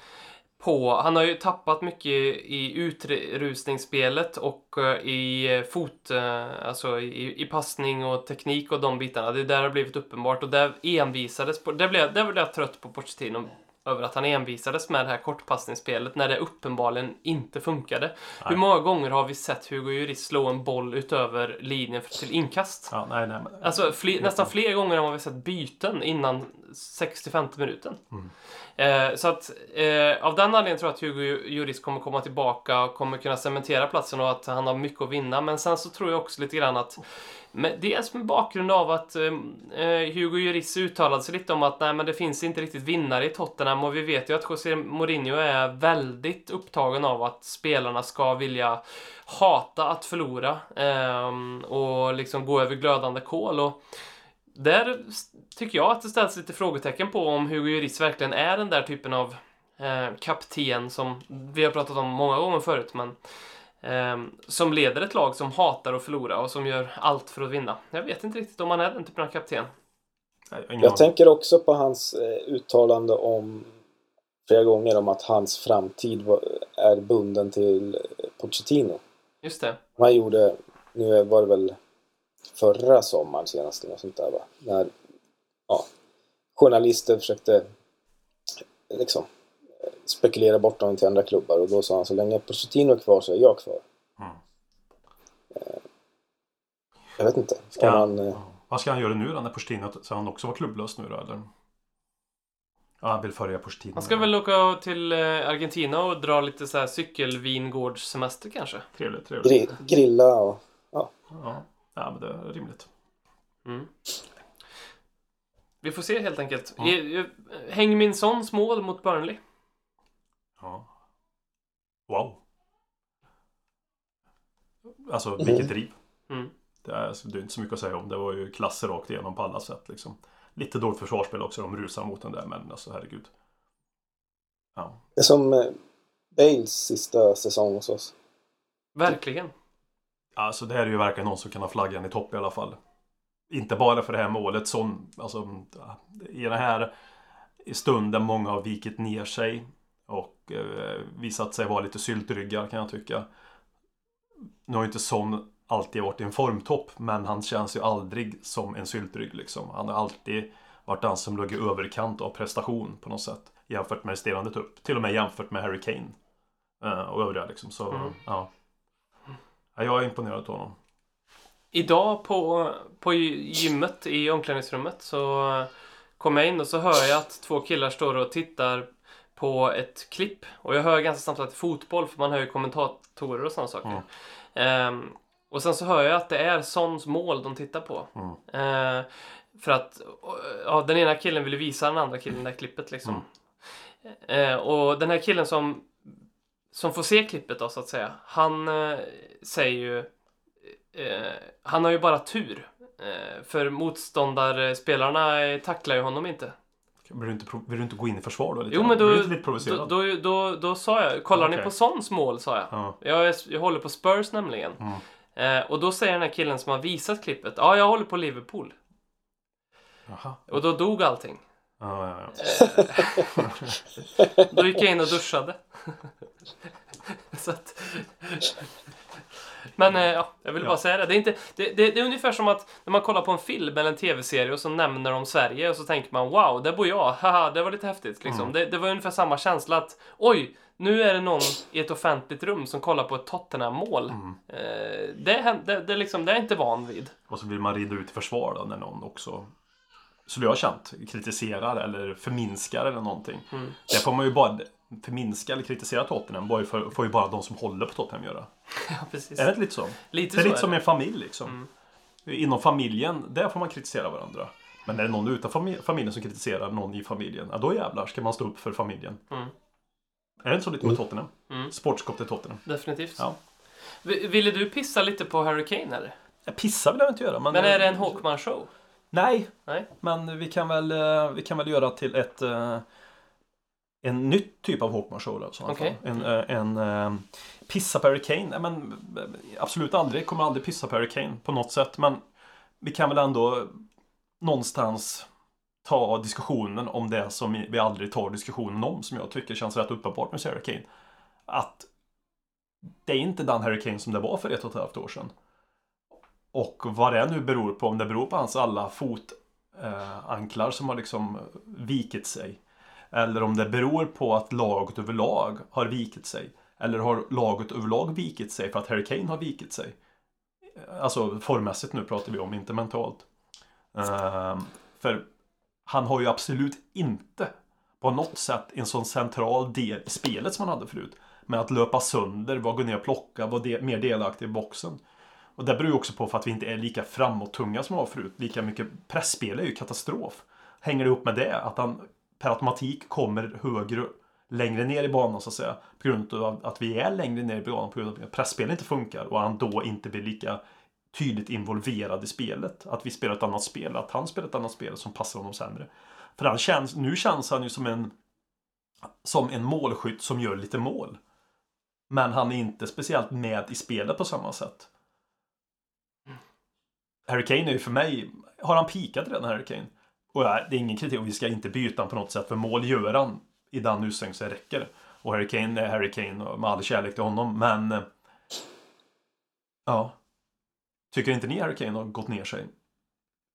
på... Han har ju tappat mycket i utrustningsspelet och eh, i eh, fot... Eh, alltså i, i passning och teknik och de bitarna. Det där har blivit uppenbart och där envisades på... Där blev, där blev jag trött på Pochettino över att han envisades med det här kortpassningsspelet när det uppenbarligen inte funkade. Hur många gånger har vi sett Hugo Lloris slå en boll utöver linjen för- till inkast? Ja, nej, nej. Men, Alltså fler, nästan fler gånger vad vi sett byten innan 65 minuten. Eh, så att eh, av den anledningen tror jag att Hugo Lloris kommer komma tillbaka och kommer kunna cementera platsen och att han har mycket att vinna. Men sen så tror jag också lite grann att men dels med bakgrund av att eh, eh, Hugo Lloris uttalade sig lite om att nej, men det finns inte riktigt vinnare i Tottenham och vi vet ju att José Mourinho är väldigt upptagen av att spelarna ska vilja hata att förlora eh, och liksom gå över glödande kol. Och där tycker jag att det ställs lite frågetecken på om Hugo Lloris verkligen är den där typen av eh, kapten som vi har pratat om många gånger förut, men som leder ett lag som hatar att förlora och som gör allt för att vinna. Jag vet inte riktigt om han är den typen av kapten. Jag tänker också på hans eh, uttalande om flera gånger om att hans framtid var, är bunden till eh, Pochettino. Just det. Han gjorde, nu var det väl förra sommaren senast eller något sånt där va? När ja, journalister försökte liksom spekulera bort honom till andra klubbar och då sa han så länge Pochettino är kvar så är jag kvar. Mm. Eh, Jag vet inte. Ska han, han, eh, ja. Vad ska han göra nu då när Pochettino, så han också var klubblös nu då eller? Ja, han vill följa Pochettino. Han ska väl åka till eh, Argentina och dra lite så här cykelvingårdssemester kanske. Trevligt, trevligt. gri- grilla och Ja. ja, men det är rimligt. Mm. Vi får se helt enkelt. Mm. Häng min sons mål mot Burnley. Ja. Wow. Alltså vilket driv. Mm. Det är, alltså, det är inte så mycket att säga om. Det var ju klasser rakt igenom på alla sätt liksom. Lite dåligt försvarsspel också. De rusar mot den där men alltså herregud. Ja. Det är som eh, Bales sista säsong hos oss. Verkligen. Alltså det här är ju verkligen någon som kan ha flaggan i topp i alla fall. Inte bara för det här målet som, alltså i den här stunden många har vikit ner sig och eh, visat sig vara lite syltryggar kan jag tycka. Nu har ju inte Son alltid varit i en formtopp men han känns ju aldrig som en syltrygg liksom. Han har alltid varit den som låg i överkant av prestation på något sätt jämfört med resterande trupp. Till och med jämfört med Harry Kane eh, och övriga liksom. Så Mm. ja. ja. Jag är imponerad av honom. Idag på, på gymmet i omklädningsrummet så kom jag in och så hör jag att två killar står och tittar på ett klipp. Och jag hör ganska snabbt är fotboll för man hör ju kommentatorer och sådana saker. Ehm, och sen så hör jag att det är Sons mål de tittar på. Mm. Ehm, för att ja, den ena killen ville visa den andra killen det här klippet liksom. Ehm, och den här killen som, som får se klippet då så att säga. Han eh, säger ju eh, han har ju bara tur. För motståndarspelarna tacklar ju honom inte. Vill du inte, vill du inte gå in i försvar då? Lite? Jo men då, Blir lite då, provocerad? då, då, då sa jag, kollar ni Okej. på Sons mål? sa jag. Ja. Jag, är, jag håller på Spurs nämligen. Mm. Eh, och då säger den här killen som har visat klippet, ja jag håller på Liverpool. Jaha. Och då dog allting. Ja, ja, ja. Då gick jag in och duschade. Så att... Men eh, ja, jag vill bara säga det. Det är, inte, det, det. det är ungefär som att när man kollar på en film eller en tv-serie och så nämner de Sverige och så tänker man wow, där bor jag, haha, det var lite häftigt liksom. Mm. Det, det var ungefär samma känsla att oj, nu är det någon i ett offentligt rum som kollar på ett Tottenham-mål. Mm. Eh, det, det, det, liksom, det är jag inte van vid. Och så vill man rida ut i försvar då när någon också skulle jag känt kritiserar eller förminskar eller någonting. Mm. Det får man ju bara förminska eller kritisera Tottenham får ju bara de som håller på Tottenham göra. Ja, precis. Är det inte lite så? Lite det är så lite är som det. en familj liksom. Mm. Inom familjen, där får man kritisera varandra. Men är det någon utanför fami- familjen som kritiserar någon i familjen, ja då jävlar ska man stå upp för familjen. Mm. Är det inte så lite med Tottenham? Mm. Sportskap till Tottenham. Definitivt. Ja. Ville du pissa lite på Harry Kane eller? Jag pissar vill jag inte göra. Men, Men är det en Hawkman-show? Nej, Nej. men vi kan väl, eh, vi kan väl göra till ett eh, en nytt typ av Hawkman show då, i sådana Okej. fall. En, eh, en eh, pissa på Harry Kane. Nej, men eh, absolut aldrig. Kommer aldrig pissa på Harry Kane på något sätt. Men vi kan väl ändå någonstans ta diskussionen om det som vi aldrig tar diskussionen om. Som jag tycker känns rätt uppenbart med Harry Kane. Att det är inte den Harry Kane som det var för ett och ett halvt år sedan. Och vad det nu beror på, om det beror på hans alla fotanklar som har liksom vikit sig. Eller om det beror på att laget överlag har vikit sig. Eller har laget överlag vikit sig för att Harry Kane har vikit sig. Alltså formmässigt nu pratar vi om, inte mentalt. Ehm, för han har ju absolut inte på något sätt en sån central del i spelet som han hade förut. Med att löpa sönder, vara gå ner och plocka, vara de, mer delaktig i boxen. Och det beror ju också på för att vi inte är lika framåt-tunga som vi var förut. Lika mycket pressspel är ju katastrof. Hänger det ihop med det? Att han per automatik kommer högre, längre ner i banan så att säga. På grund av att vi är längre ner i banan på grund av att pressspelet inte funkar och han då inte blir lika tydligt involverad i spelet. Att vi spelar ett annat spel, att han spelar ett annat spel som passar honom sämre. För han känns, nu känns han ju som en som en målskytt som gör lite mål. Men han är inte speciellt med i spelet på samma sätt. Harry Kane är ju för mig, har han pikat redan Harry Kane? Och ja, det är ingen kritik och vi ska inte byta på något sätt för mål gör han i den utsträckning så det räcker. Och Harry Kane är Harry Kane och med all kärlek till honom men eh, Ja Tycker inte ni Harry Kane har gått ner sig?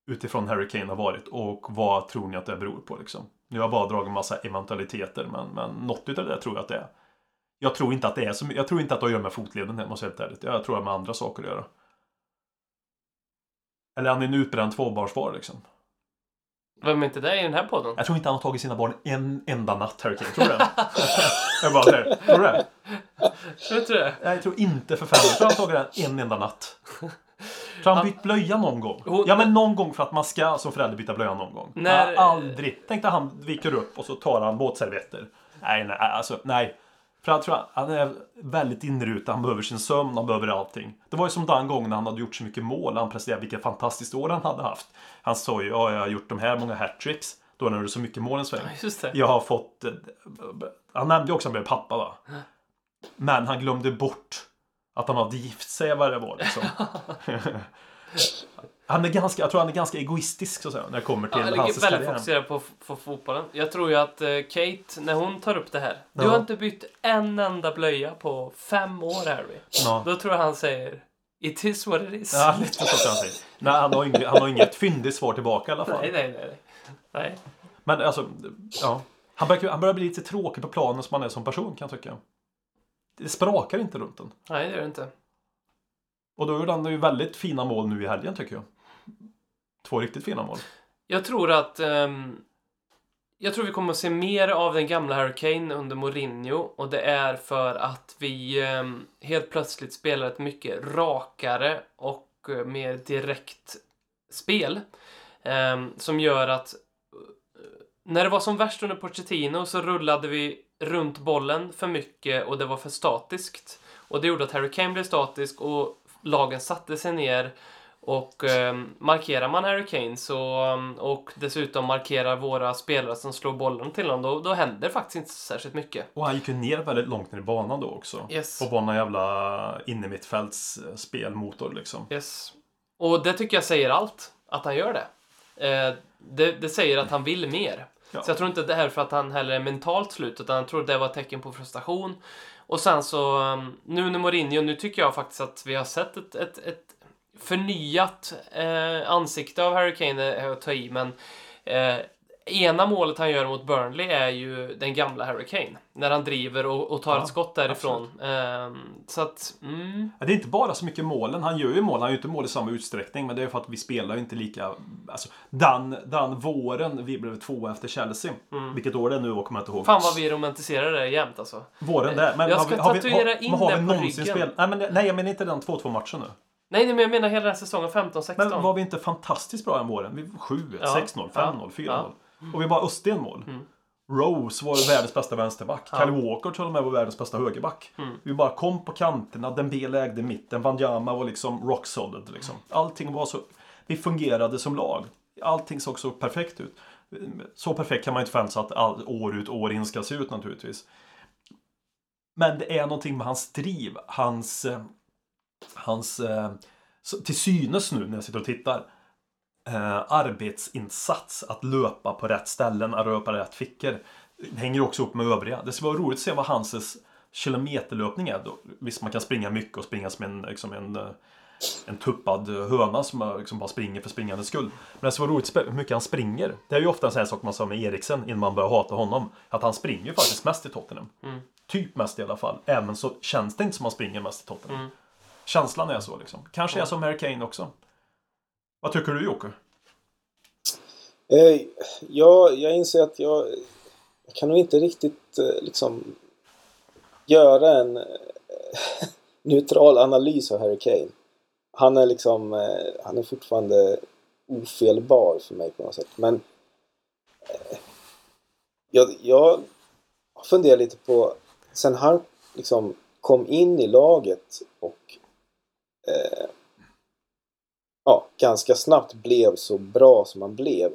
Utifrån Harry Kane har varit och vad tror ni att det beror på liksom? Nu har jag bara dragit en massa eventualiteter men, men något utav det tror jag att det är. Jag tror inte att det är så Jag tror inte att det har att göra med fotleden här, måste jag helt ärligt. Jag tror att det har med andra saker att göra. Eller han är en utbränd tvåbarnsfar liksom. Vem är inte det i den här podden? Jag tror inte han har tagit sina barn en enda natt Harry Kane. Tror du det? jag bara säger, tror du det? Du det? Nej, jag tror inte för fan. Jag tror han har tagit den en enda natt. Har han Han- bytt blöja någon gång? Hon- Ja men någon gång för att man ska som förälder byta blöja någon gång. När- Ja, aldrig. Tänk dig han viker upp och så tar han våtservetter. Nej, nej, alltså nej. För jag tror han, han är väldigt inrutad, han behöver sin sömn, han behöver allting. Det var ju som den gången när han hade gjort så mycket mål, han presterade vilket fantastiskt år han hade haft. Han sa ju, ja jag har gjort de här många hattricks. Då när är så mycket mål en sväng. Det. Jag har fått... eh, Han nämnde ju också att han blev pappa va? Men han glömde bort att han hade gift sig vad det var liksom. han är ganska, jag tror han är ganska egoistisk så att säga, när det kommer till Ja, hans är väldigt karriär. fokuserad på, på fotbollen. Jag tror ju att eh, Kate, när hon tar upp det här. Du Ja. har inte bytt en enda blöja på fem år, Harry. Ja. Då tror jag han säger It is what it is. Ja, lite så kan jag säga. Nej, han har inget, han har inget fyndigt svar tillbaka i alla fall. Nej, nej, nej. nej. nej. Men alltså, ja. Han börjar, han börjar bli lite tråkig på planen som han är som person kan jag tycka. Det sprakar inte runt den. Nej, det gör det inte. Och då gjorde han ju väldigt fina mål nu i helgen tycker jag. Två riktigt fina mål. Jag tror att... Um, jag tror vi kommer att se mer av den gamla Harry Kane under Mourinho och det är för att vi um, helt plötsligt spelar ett mycket rakare och uh, mer direkt spel. Um, som gör att eh, när det var som värst under Pochettino så rullade vi runt bollen för mycket och det var för statiskt. Och det gjorde att Harry Kane blev statisk och lagen satte sig ner och eh, markerar man Harry Kane så, um, och dessutom markerar våra spelare som slår bollen till honom, då, då händer faktiskt inte särskilt mycket. Och han gick ju ner väldigt långt ner i banan då också. Yes. Och var någon jävla innermittfälts eh, spelmotor liksom. Yes. Och det tycker jag säger allt, att han gör det. Eh, det, det säger att han vill mer. Ja. Så jag tror inte det här är för att han heller är mentalt slut, utan jag tror det var ett tecken på frustration. Och sen så, um, nu under Mourinho, nu tycker jag faktiskt att vi har sett ett, ett, ett förnyat eh, ansikte av Harry Kane, är att ta i, men eh, ena målet han gör mot Burnley är ju den gamla Harry Kane. När han driver och, och tar Ja, ett skott därifrån. Eh, så att, mm, Ja, Det är inte bara så mycket målen. Han gör ju mål. Han gör ju inte mål i samma utsträckning. Men det är för att vi spelar ju inte lika... Alltså, den, den våren vi blev två efter Chelsea. Vilket år det är nu och kommer jag inte ihåg. Mm. fan vad vi romantiserar det jämt alltså. Våren där. Men Jag har ska vi, har vi, tatuera har, in har vi den på någonsin ryggen. spelat... Nej, men, nej, jag menar inte den 2-2 matchen nu. Nej, men jag menar hela den här säsongen 15-16. Men var vi inte fantastiskt bra den våren? Vi var 7, Ja. 6-0, 5-0, Ja. 4-0. Och vi bara öste en mål. Mm. Rose var världens bästa vänsterback. Kyle Walker till och med var världens bästa högerback. Mm. Vi bara kom på kanterna, Dembele ägde mitten, Wanyama var liksom rock solid. Liksom. Allting var så... Vi fungerade som lag. Allting såg så perfekt ut. Så perfekt kan man inte förvänta sig att all, år ut år in ska se ut naturligtvis. Men det är någonting med hans driv, hans... Hans... eh, Till synes nu när jag sitter och tittar. Eh, arbetsinsats, att löpa på rätt ställen, att röra på rätt fickor. Det hänger också ihop med övriga. Det skulle vara roligt att se vad hans kilometerlöpning är. Då. Visst, man kan springa mycket och springa som en, liksom en, eh, en tuppad höna som bara- liksom bara springer för springandets skull. Men det skulle vara roligt att hur mycket han springer. Det är ju ofta en sån här sak man sa med Eriksen innan man börjar hata honom. Att han springer ju faktiskt mest i Tottenham. Typ mest i alla fall. Även så känns det inte som han springer mest i Tottenham. Känslan är så liksom. Kanske är som Harry Kane också. Vad tycker du Jocke? Eh, ja, jag inser att jag, jag kan nog inte riktigt eh, liksom göra en eh, neutral analys av Harry Kane. Han är liksom, eh, han är fortfarande ofelbar för mig på något sätt. Men jag, jag funderar lite på, sen han liksom kom in i laget och eh, ja, ganska snabbt blev så bra som han blev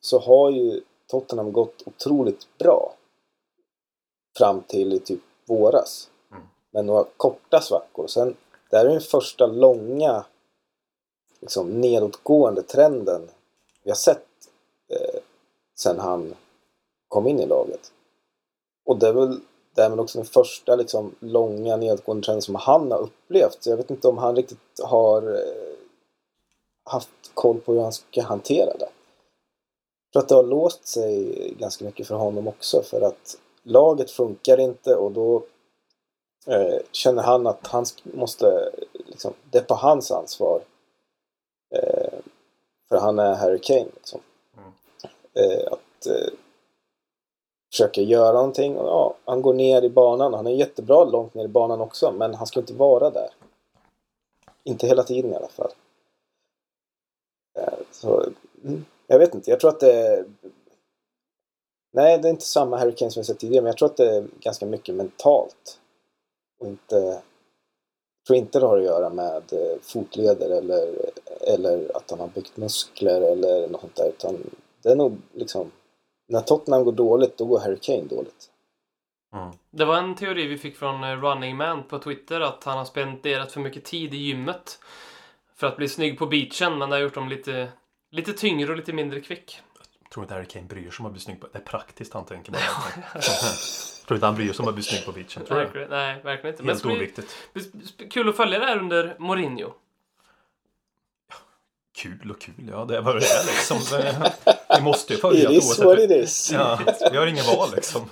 så har ju Tottenham gått otroligt bra fram till typ våras. Med några korta svackor. Sen, det här är den första långa liksom, nedåtgående trenden vi har sett eh, sen han kom in i laget. Och det är väl därmed också den första liksom, långa nedåtgående trenden som han har upplevt. Så jag vet inte om han riktigt har eh, haft koll på hur han ska hantera det. Tror att det har låst sig ganska mycket för honom också för att laget funkar inte och då eh, känner han att han måste, liksom, det är på hans ansvar. Eh, för han är Harry Kane liksom. Eh, att Försöker göra någonting och ja, han går ner i banan. Han är jättebra långt ner i banan också men han ska inte vara där. Inte hela tiden i alla fall. Eh, så, mm, jag vet inte, jag tror att det... Nej, det är inte samma Harry Kane som jag sett tidigare, men jag tror att det är ganska mycket mentalt. Och inte... Jag tror inte det har att göra med eh, fotleder eller, eller att han har byggt muskler eller något sånt där. Utan det är nog liksom... När Tottenham går dåligt, då går Harry Kane dåligt. Mm. Det var en teori vi fick från eh, Running Man på Twitter att han har spenderat för mycket tid i gymmet för att bli snygg på beachen, men det har gjort dem lite, lite tyngre och lite mindre kvick. Jag tror inte Harry Kane bryr sig om att bli snygg på Det är praktiskt han tänker bara. jag tror inte han bryr sig om att bli snygg på beachen. Tror? Verkligen, nej, verkligen inte. Men Helt oviktigt. kul att följa det här under Mourinho. Kul och kul, ja det är vad det är liksom. Det- Vi måste ju följa It is what it is. Ja, vi har ingen val liksom.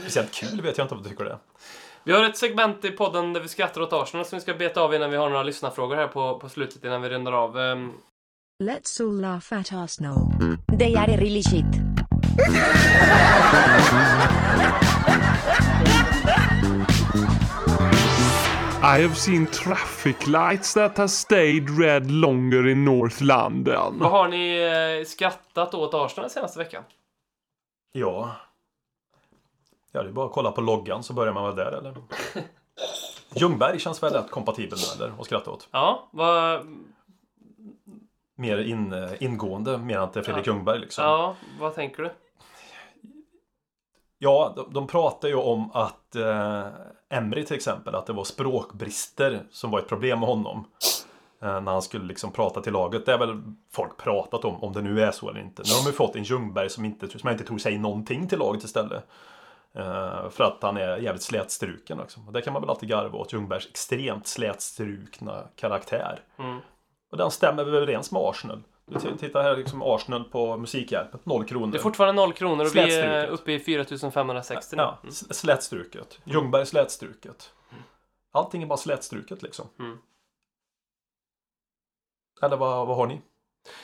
Speciellt kul vet jag inte om du tycker det. Vi har ett segment i podden där vi skrattar åt Arsenal som vi ska beta av innan vi har några lyssnarfrågor här på, på slutet innan vi rundar av. Ehm, Let's all laugh at Arsenal. They are really shit. I have seen traffic lights that have stayed red longer in North London. vad har ni eh, skrattat åt Arsenal den senaste veckan? Ja. Ja, det är bara att kolla på loggan så börjar man väl där eller? Ljungberg känns väl rätt kompatibel med eller? Och skratta åt. Ja, vad, Mer in, eh, ingående, mer än att Fredrik Ja. Ljungberg liksom. ja, vad tänker du? Ja, de, de pratar ju om att eh, Emry till exempel, att det var språkbrister som var ett problem med honom. Eh, när han skulle liksom prata till laget. Det är väl folk pratat om, om det nu är så eller inte. Nu har de ju fått en Ljungberg som, inte, som inte tror säger någonting till laget istället. Eh, för att han är jävligt slätstruken. Liksom. Och det kan man väl alltid garva åt, Ljungbergs extremt slätstrukna karaktär. Mm. Och den stämmer väl överens med Arsenal. Du t- tittar här liksom Arsenal på Musikhjälpen, noll kronor. Det är fortfarande noll kronor och vi är uppe i 4560 nu. Ja, s- slätstruket. Ljungberg slätstruket. Allting är bara slätstruket liksom. Mm. Eller vad, vad har ni?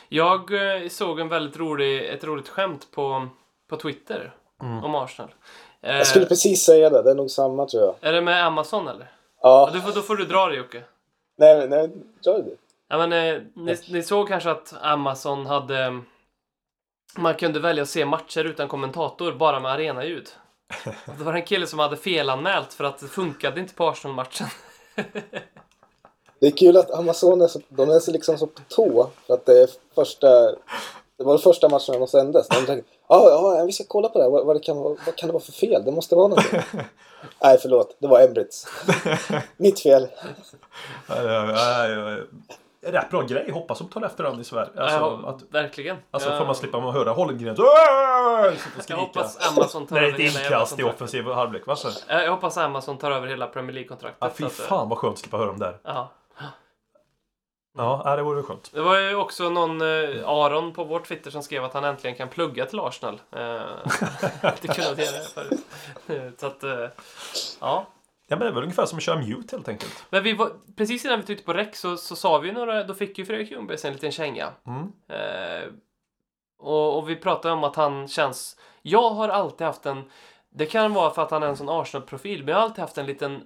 Jag eh, såg en väldigt rolig, ett roligt skämt på, på Twitter om Arsenal. Eh, Jag skulle precis säga det, det är nog samma tror jag. Är det med Amazon eller? Ja, Ja, du får, då får du dra det Jocke. nej, nej, gör det. Ja, men, eh, ni, ni såg kanske att Amazon hade... Man kunde välja att se matcher utan kommentator, bara med arenaljud. Det var en kille som hade felanmält för att det funkade inte på Arsenal-matchen. Det är kul att Amazon är så, de är så liksom så på tå för att det är första det var den första matchen de sändes. De tänkte ja, ja, vi ska kolla på det här. Vad, vad, det kan, vara- vad kan det vara för fel? Det måste vara någonting. Nej, förlåt. Det var Embrits. Mitt fel. Rätt bra grej. Hoppas de tar efter den i Sverige. Alltså, ja, att, verkligen. alltså Ja, får man slippa höra Holmgren Jag hoppas Amazon tar det över hela inkast i offensiv halvlek. Va? Jag hoppas Amazon tar över hela Premier League-kontraktet. Ja, fy fan vad skönt att slippa höra det. där. Ja. Ja, det vore skönt. Det var ju också någon eh, Aron på vår Twitter som skrev att han äntligen kan plugga till Arsenal. Eh, inte kunnat göra det förut. Så att, eh, ja. Ja, men det är väl ungefär som att köra mute helt enkelt. Men vi var, precis innan vi tryckte på rec så, så sa vi några, då fick ju Fredrik Ljungberg en liten känga. Mm. Eh, och, och vi pratade om att han känns, jag har alltid haft en, det kan vara för att han är en sån Arsenal-profil, men jag har alltid haft en liten,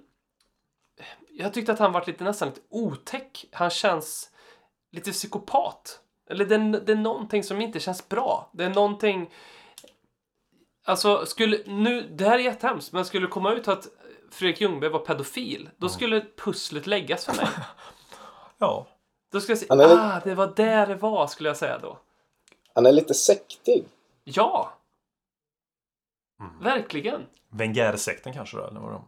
jag tyckte att han varit lite nästan lite otäck. Han känns lite psykopat. Eller det, är- det är någonting som inte känns bra. Det är någonting, alltså skulle, nu, det här är jättehemskt, men skulle komma ut att Fredrik Ljungberg var pedofil, då skulle pusslet läggas för mig. Ja. Då skulle jag säga, är- ah, det var där det var, skulle jag säga då. Han är lite sektig. Ja! Mm. Verkligen. Wenger-sekten kanske då, eller vad de...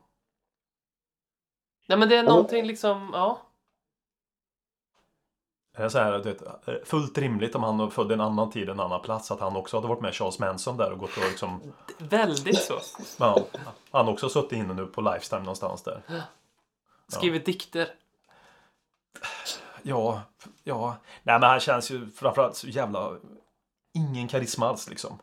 Nej men det är någonting liksom, ja. Är det så här, du vet, eh, fullt rimligt om han födde en annan tid, en annan plats, att han också hade varit med Charles Manson där och gått och liksom... Väldigt så. Ja, han också suttit inne nu på Lifetime någonstans där. Skrivit dikter. Ja, ja. Nej men han känns ju framförallt så jävla... Ingen karisma alls liksom.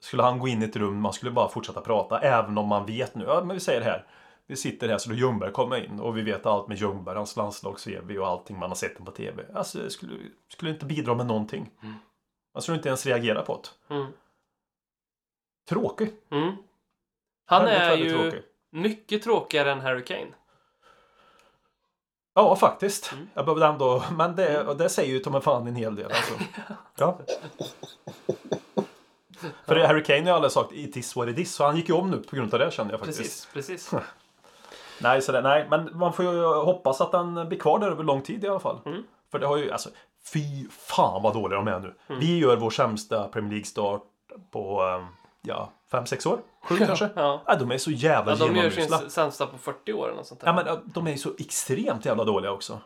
Skulle han gå in i ett rum, man skulle bara fortsätta prata, även om man vet nu, ja men vi säger det här. Vi sitter här så då Ljungberg kommer in och vi vet allt med Ljungberg, hans landslags-CV och allting man har sett på TV. Alltså det skulle, skulle inte bidra med någonting. Man skulle inte ens reagera på det. Mm. Tråkig. Mm. Han Väldigt, är väldigt ju tråkig. mycket tråkigare än Harry Kane. Ja, faktiskt. Jag behövde ändå, men det, och det säger ju mig fan en hel del. Alltså. Ja. För Harry Kane har ju aldrig sagt it is what it is, så han gick ju om nu på grund av det kände jag faktiskt. Precis, precis. Nej, så det, nej, men man får ju hoppas att den blir kvar där över lång tid i alla fall. Mm. För det har ju, alltså, fy fan vad dåliga de är nu. Vi gör vår sämsta Premier League-start på, eh, ja, 5-6 år? 7 kanske? Ja. Ja, de är så jävla Ja, de gör sin sämsta på 40 år eller något sånt där. Ja, men de är ju så extremt jävla dåliga också.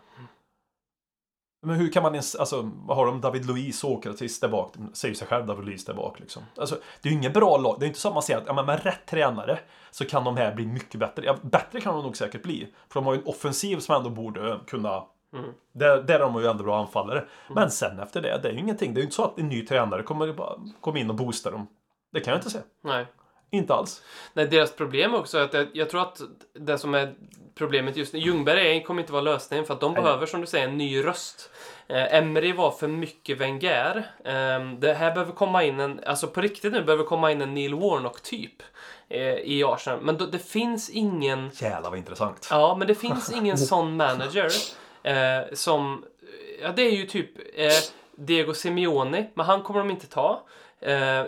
Men hur kan man ens, alltså, vad har de? David Luiz, Sokratis där bak. Säger sig själv David Luiz där bak liksom. Alltså, det är ju inget bra lag. Det är inte så att man säger att ja, men med rätt tränare så kan de här bli mycket bättre. Ja, bättre kan de nog säkert bli. För de har ju en offensiv som ändå borde kunna Där, där har de ju ändå bra anfallare. Men sen efter det, det är ju ingenting. Det är ju inte så att en ny tränare kommer bara komma in och boosta dem. Det kan jag inte se. Nej. Inte alls. Nej, deras problem också är att jag, jag tror att det som är problemet just nu, Ljungberg kommer inte vara lösningen för att de Nej. behöver som du säger en ny röst. Eh, Emery var för mycket Wenger. Eh, det här behöver komma in en, alltså på riktigt nu behöver komma in en Neil Warnock typ eh, i Arsenal. Men då, det finns ingen Jävlar vad intressant. Ja, men det finns ingen sån manager eh, som... Ja, det är ju typ eh, Diego Simeone, men han kommer de inte ta. Eh,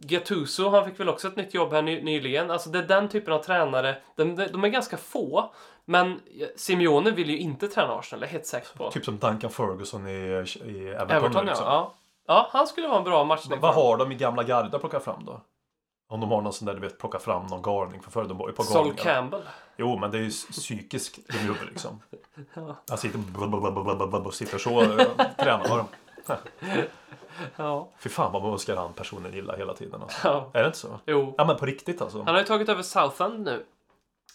Gattuso, han fick väl också ett nytt jobb här ny, nyligen. Alltså det är den typen av tränare. De, de, är ganska få. Men eh, Simeone vill ju inte träna Arsenal, det är jag helt säker på. Typ som Duncan Ferguson i, i Everton. Everton, liksom. ja. Ja, han skulle vara en bra matchning. Vad har de i gamla garda plockat fram då? Om de har någon sån där du vet plocka fram någon garning för förr. De var ju på Sol galningar. Campbell. Jo, men det är ju psykiskt i huvudet liksom. Han sitter sitter så äh, tränar de. Ja. Fy fan vad man önskar han personen illa hela tiden. Alltså. ja. Är det inte så? Jo. Ja men på riktigt alltså. Han har ju tagit över Southend nu.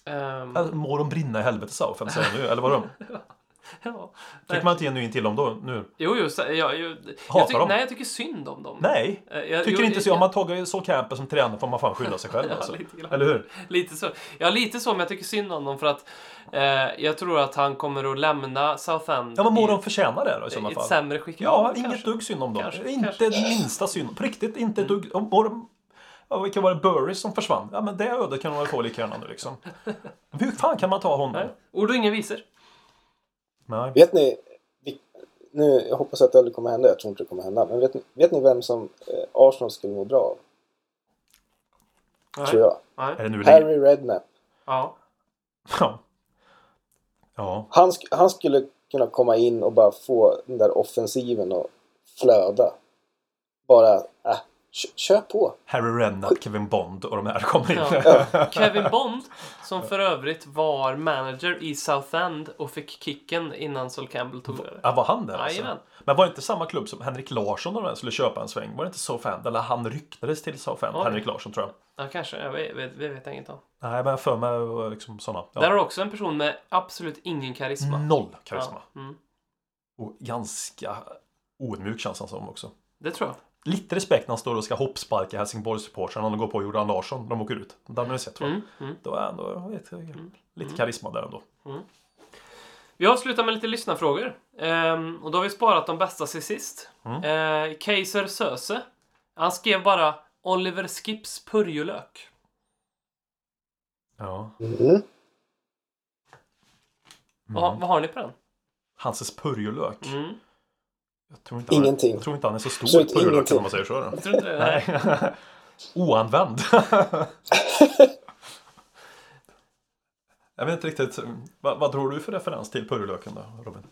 Äh, Må de brinna i helvete Southend säger jag nu, eller vadå? ja. Fick man inte ge nu in till dem då? Nu? Jo, jo. Så, ja, jo Hatar jag tycker, dem? nej, jag tycker synd om dem. Nej! Eh, jag- Tycker jo, inte så. Om man tagit Sol Campbell som tränare får man fan skylla sig själv Ja, alltså. lite. Eller hur? Lite så. Ja, lite så, men jag tycker synd om dem för att eh, jag tror att han kommer att lämna Southend Ja men må i, de förtjäna det då i i sådana ett fall? sämre skick. Ja, inget kanske. dugg synd om dem. Kanske, inte kanske. minsta synd. På riktigt, inte ett dugg. Om, om ja, vilka var det? Burris som försvann? Ja, men det ödet kan de väl få lika gärna nu liksom. Hur fan kan man ta honom? Nej. Ord och inga visor. Nej. Vet ni, nu, jag hoppas att det aldrig kommer hända, jag tror inte det kommer hända, men vet, ni- vet ni vem som eh, Arsenal skulle må bra av? Nej. Tror jag. Nej. Är det nu Harry Redknapp. Ja. Ja. Ja. Han, sk- han skulle kunna komma in och bara få den där offensiven att flöda. Bara, äh, kör på. Harry Redknapp, Kevin Bond och de här kommer in. Ja. Kevin Bond, som för övrigt var manager i Southend och fick kicken innan Sol Campbell tog över. Ja, var han där alltså? Men var det inte samma klubb som Henrik Larsson och de skulle köpa en sväng? Var det inte Southend? Eller han ryktades till Southend, Oj. Henrik Larsson tror jag. Ja, kanske. Jag vet, vet, vet jag inget om. Nej, men jag för mig liksom sådana. Ja. Där har du också en person med absolut ingen karisma. Noll karisma. Ja. Mm. Och ganska oödmjuk känns han som också. Det tror jag. Lite respekt när han står och ska hoppsparka Helsingborgssupportrarna och går på Jordan Larsson när de åker ut. Den har ni sett? Mm, mm. Då är ändå vet, lite karisma där ändå. Vi avslutar med lite lyssnarfrågor. Ehm, och då har vi sparat de bästa till sist. Mm. Ehm, Kaiser Söse. Han skrev bara Oliver Skips purjolök. Ja. Mm. Vad, vad har ni på den? Hanses purjolök. Mm. Jag tror inte han, Ingenting. Jag tror inte han är så stor Absolut purjolök ingenting. om man säger så. Då. Jag tror inte det. Nej. Nej. Oanvänd. jag vet inte riktigt. Vad, vad tror du för referens till purjolöken då, Robin?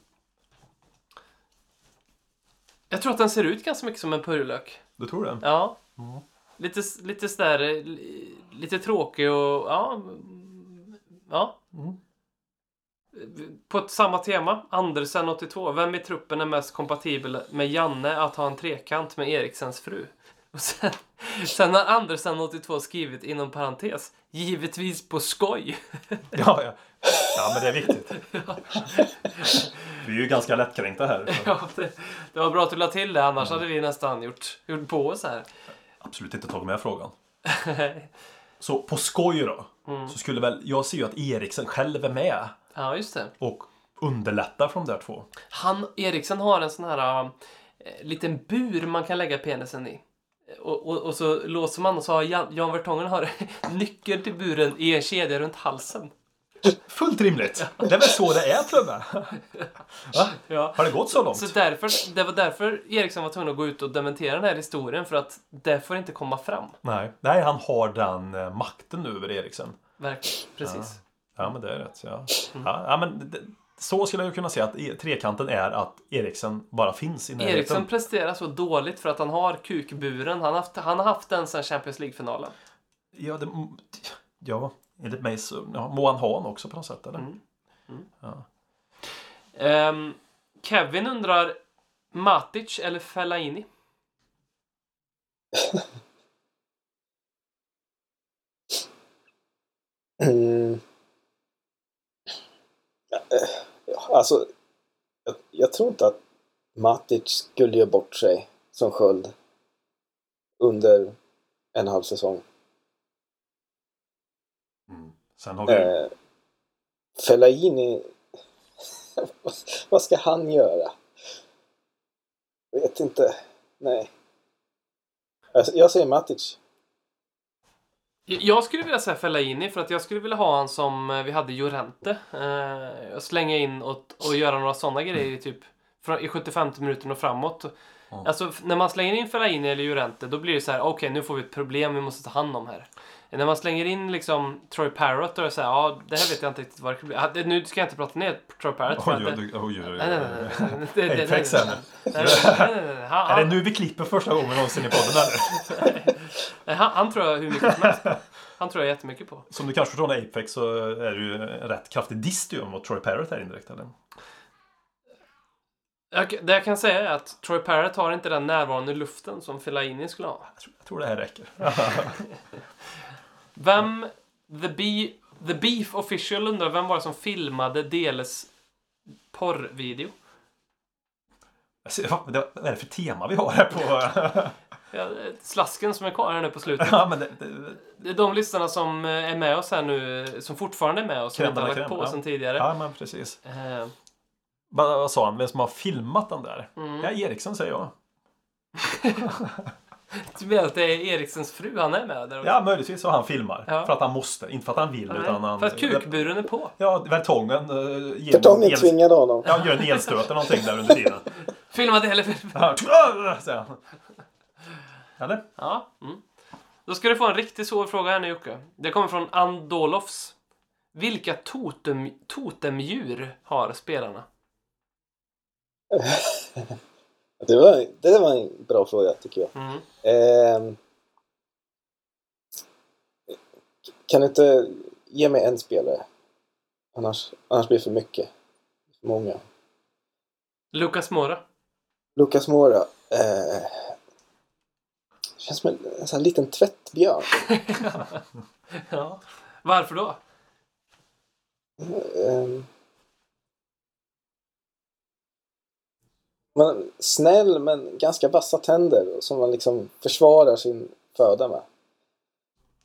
Jag tror att den ser ut ganska mycket som en purjolök. Du tror det? Ja. Mm. Lite, lite sådär, eh, li- lite tråkig och ja. Ja. Mm. På ett samma tema, Andersen 82. Vem i truppen är mest kompatibel med Janne att ha en trekant med Eriksens fru? Och sen, sen har Andersen 82 skrivit inom parentes, givetvis på skoj. Ja, ja. ja, men det är viktigt. Vi är ju ganska lättkränkta här. Ja, det, det var bra att du la till det, annars hade vi nästan gjort, gjort på oss här. Absolut inte tagit med frågan. Så på skoj då. Så skulle väl, jag ser ju att Eriksen själv är med Ja, just det. och underlättar från de där två. Han, Eriksen har en sån här äh, liten bur man kan lägga penisen i. Och, och, och så låser man och så har Jan, Jan Vertongen har nyckeln till buren i en kedja runt halsen. Fullt rimligt. Det är väl så det är? Va? Ja. Har det gått så långt? Så därför, det var därför Eriksson var tvungen att gå ut och dementera den här historien för att det får inte komma fram. Nej. Nej, han har den eh, makten nu över Eriksen. Verkligen. Precis. Ja, men det är rätt. Ja. Ja, ja, men det, så skulle jag kunna säga att e- trekanten är att Eriksen bara finns i närheten. Eriksson presterar så dåligt för att han har kukburen. Han har haft, han har haft den sedan Champions League-finalen. Ja, det, ja, enligt mig så ja, må han ha den också på något sätt, eller? Ehm, Kevin undrar Matic eller Fellaini? Mm. Eh, alltså, jag, jag tror inte att Matic skulle göra bort sig som sköld under en halv säsong. Sen har vi... Eh, Fellaini, vad ska han göra? Jag vet inte. Nej. Alltså, jag säger Matic. Jag skulle vilja säga Fellaini för att jag skulle vilja ha han som eh, vi hade Jorente. Eh, slänga in och, och göra några sådana grejer typ från- i 75 minuter och framåt. Alltså f- när man slänger in Fellaini eller Jorente då blir det så här: okej nu får vi ett problem vi måste ta hand om här. När man slänger in liksom Troy Parrott då är det så här, ja det här vet jag inte riktigt vad det kan bli. Ah, det- Nu ska jag inte prata ner Troy Parrott. Oj, oj, oj, Nej, nej, nej, Apex här nu. Är det nu vi klipper första gången någonsin i podden eller? Nej, Han, han tror jag hur mycket som helst på. Han tror jag jättemycket på. Som du kanske förstår när Apex så är det ju en rätt kraftig diss mot Troy Parrott här indirekt eller? Jag, det jag kan säga är att Troy Parrott har inte den närvaron i luften som Fellaini skulle ha. Jag tror, jag tror det här räcker. Vem, The, Be, The Beef Official undrar vem var det som filmade Deles porrvideo? Alltså, vad är det för tema vi har här på... Ja, slasken som är kvar här nu på slutet. ja, men det, det, Det är de listorna som eh, är med oss här nu, som fortfarande är med oss, som inte har lagt på ja. sen tidigare. ja, men precis. Eh, Vad, vad sa han? Vem som har filmat den där? Mm. Ja, Eriksson säger jag. du menar att det är Erikssons fru han är med där också? Ja, möjligtvis så han filmar. Ja. För att han måste, inte för att han vill. Nej, utan han, för att kukburen är på. Ja, vertongen uh, ger Kartongen el- tvingade honom. Ja, gör en elstöt eller någonting där under tiden. Filma det eller... Ja, säger han. Eller? Ja. Mm. Då ska du få en riktigt svår fråga här nu Jocke. Det kommer från Andolofs. Vilka totem, totemdjur har spelarna? Det var, det var en bra fråga tycker jag. Mm. Ehm, kan du inte ge mig en spelare? Annars, annars blir det för mycket. För många. Lucas Mora. Lucas Mora. Eh, känns som en, en sån här liten tvättbjörn. Ja. Varför då? Ehm, man, snäll men ganska vassa tänder som man liksom försvarar sin föda med.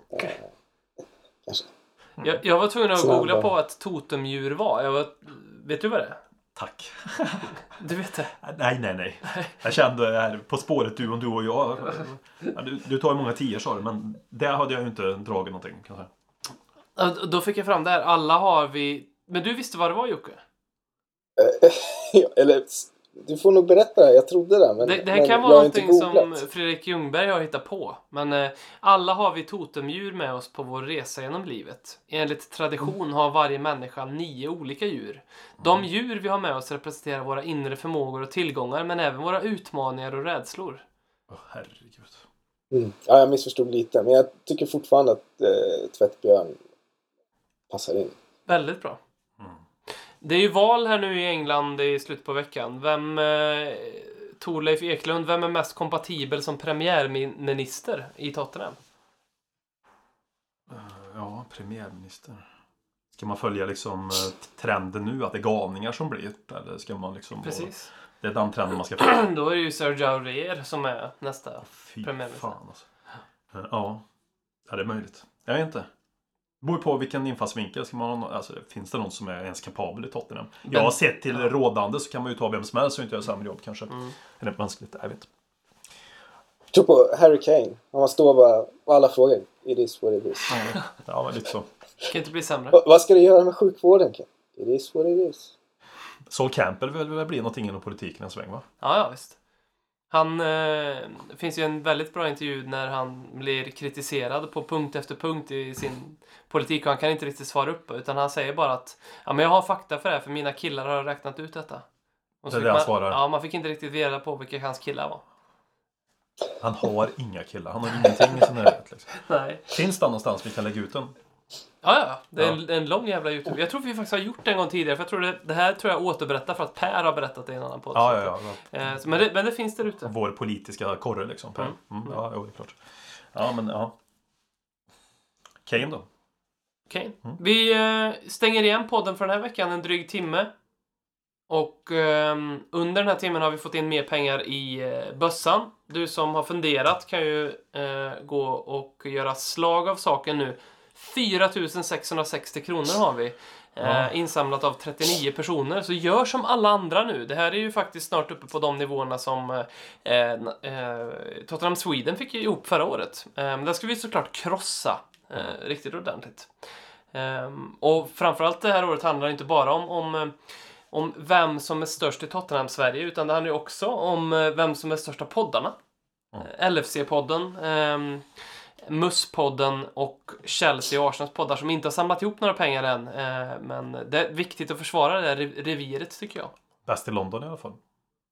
Eh, kanske. Jag, jag var tvungen att Snabba. googla på vad ett totemdjur var. Jag var, vet du vad det är? Tack. Du vet det? Nej, nej, nej. Jag kände här På spåret du och du och jag. Ja, du, du tar ju många tior sa du, men där hade jag ju inte dragit någonting. Kan jag säga. Då fick jag fram det här. Alla har vi... Men du visste vad det var Jocke? Ja, Eller, du får nog berätta det här. Jag trodde det. Men, Det, det här men kan vara någonting som. Fredrik Ljungberg har hittat på. Men eh, alla har vi totemdjur med oss på vår resa genom livet. Enligt tradition har varje människa nio olika djur. De djur vi har med oss representerar våra inre förmågor och tillgångar men även våra utmaningar och rädslor. Åh, herregud. Mm. Ja, jag missförstod lite. Men jag tycker fortfarande att eh, tvättbjörn passar in. Väldigt bra. Det är ju val här nu i England i slutet på veckan. Vem, eh, Torleif Eklund, vem är mest kompatibel som premiärminister i Tottenham? Ja, premiärminister. Ska man följa liksom eh, trenden nu att det är galningar som blir? Eller ska man liksom... Precis. Det är den trenden man ska följa. Då är det ju Sergio Aurier som är nästa Fy premiärminister. fan alltså. Eh, Ja. ja, det är möjligt. Jag vet inte. Det beror på vilken infallsvinkel. Ska man, alltså, finns det någon som är ens kapabel i Tottenham? Jag har sett till rådande så kan man ju ta vem som helst och inte göra samma jobb kanske. Mm. Det mänskligt? Jag vet inte. Jag tror på Harry Kane. Han står bara och alla frågar. It is what it is. Ja, men lite så. Kan inte bli sämre. Va- Vad ska du göra med sjukvården? Ken? It is what it is. Sol Campbell vill väl bli någonting inom politiken en sväng va? Ja, ja visst. Han, eh, det finns ju en väldigt bra intervju när han blir kritiserad på punkt efter punkt i sin politik och han kan inte riktigt svara upp utan han säger bara att ja, men jag har fakta för det här för mina killar har räknat ut detta. Och Det är det han man, svarar. Ja, man fick inte riktigt reda på vilka hans killar var. Han har inga killar. Han har ingenting i sin närhet. Liksom. Nej. Finns det någonstans vi kan lägga ut den? Ja, ja, ja. Det är en, en lång jävla YouTube. Jag tror vi faktiskt har gjort det en gång tidigare för jag tror det, det här tror jag återberättar för att Per har berättat det i en annan podd. Ja, ja, ja. Eh, men, det, men det finns där ute. Vår politiska korre liksom. Per. Mm. Ja, jo, det är klart. Ja, men ja. Kane då? Okej. Mm. Vi eh, stänger igen podden för den här veckan en dryg timme. Och ehm, under den här timmen har vi fått in mer pengar i eh, bössan. Du som har funderat kan ju eh, gå och göra slag av saken nu. 4 660 kronor har vi. Eh, Ja. Insamlat av 39 personer. Så gör som alla andra nu. Det här är ju faktiskt snart uppe på de nivåerna som eh, eh, Tottenham Sweden fick ihop förra året. Eh, där ska vi såklart krossa eh, riktigt ordentligt. Ehm, och framförallt det här året handlar inte bara om, om, eh, om vem som är störst i Tottenham-Sverige utan det handlar ju också om eh, vem som är störst av poddarna. Eh, LFC-podden, MUS-podden och Chelsea och Arsenals poddar som inte har samlat ihop några pengar än. Eh, men det är viktigt att försvara det här rev- reviret tycker jag. Bäst i London i alla fall.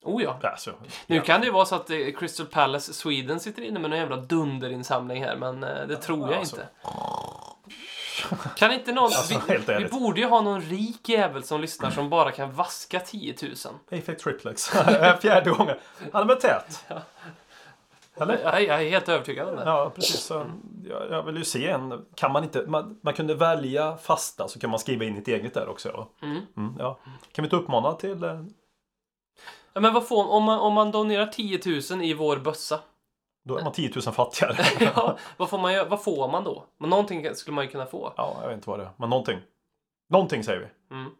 Oh ja. Alltså, Nu kan det ju vara så att eh, Crystal Palace Sweden sitter inne med någon jävla dunderinsamling här, men eh, det tror jag alltså. inte. Kan inte någon... Alltså, vi, vi borde ju ha någon rik jävel som lyssnar som bara kan vaska 10 000. Payfake triplex. Fjärde gången. Han är väl tät? Eller? Jag, jag är helt övertygad om det. Ja, precis. Så jag, jag vill ju se en. Kan man inte... Man, man kunde välja fasta så kan man skriva in ett eget där också. Mm. Mm, ja. Kan vi inte uppmana till... eh, Ja, men vad får, om, man, om man donerar 10 000 i vår bössa, Då är man 10 000 fattigare. ja, vad, får man, vad får man då? Men någonting skulle man ju kunna få. ja, jag vet inte vad det är. Men någonting. Någonting säger vi. Mm.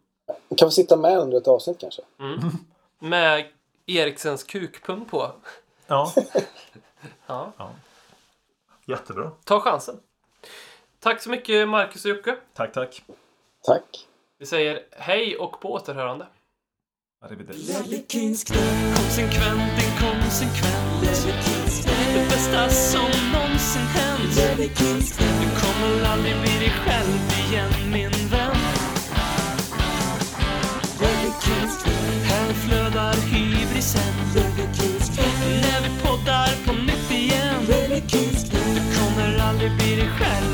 Kan vi sitta med under ett avsnitt kanske? Med Eriksens kukpung på. Ja, Ja. jättebra. Ta chansen. Tack så mycket Marcus och Jocke. Tack, tack. Tack. Vi säger hej och på återhörande. Arrivederci. Konsekvent, inkonsekvent Det bästa som någonsin hänt Du kommer aldrig bli dig själv igen min vän Här flödar hybrisen friend.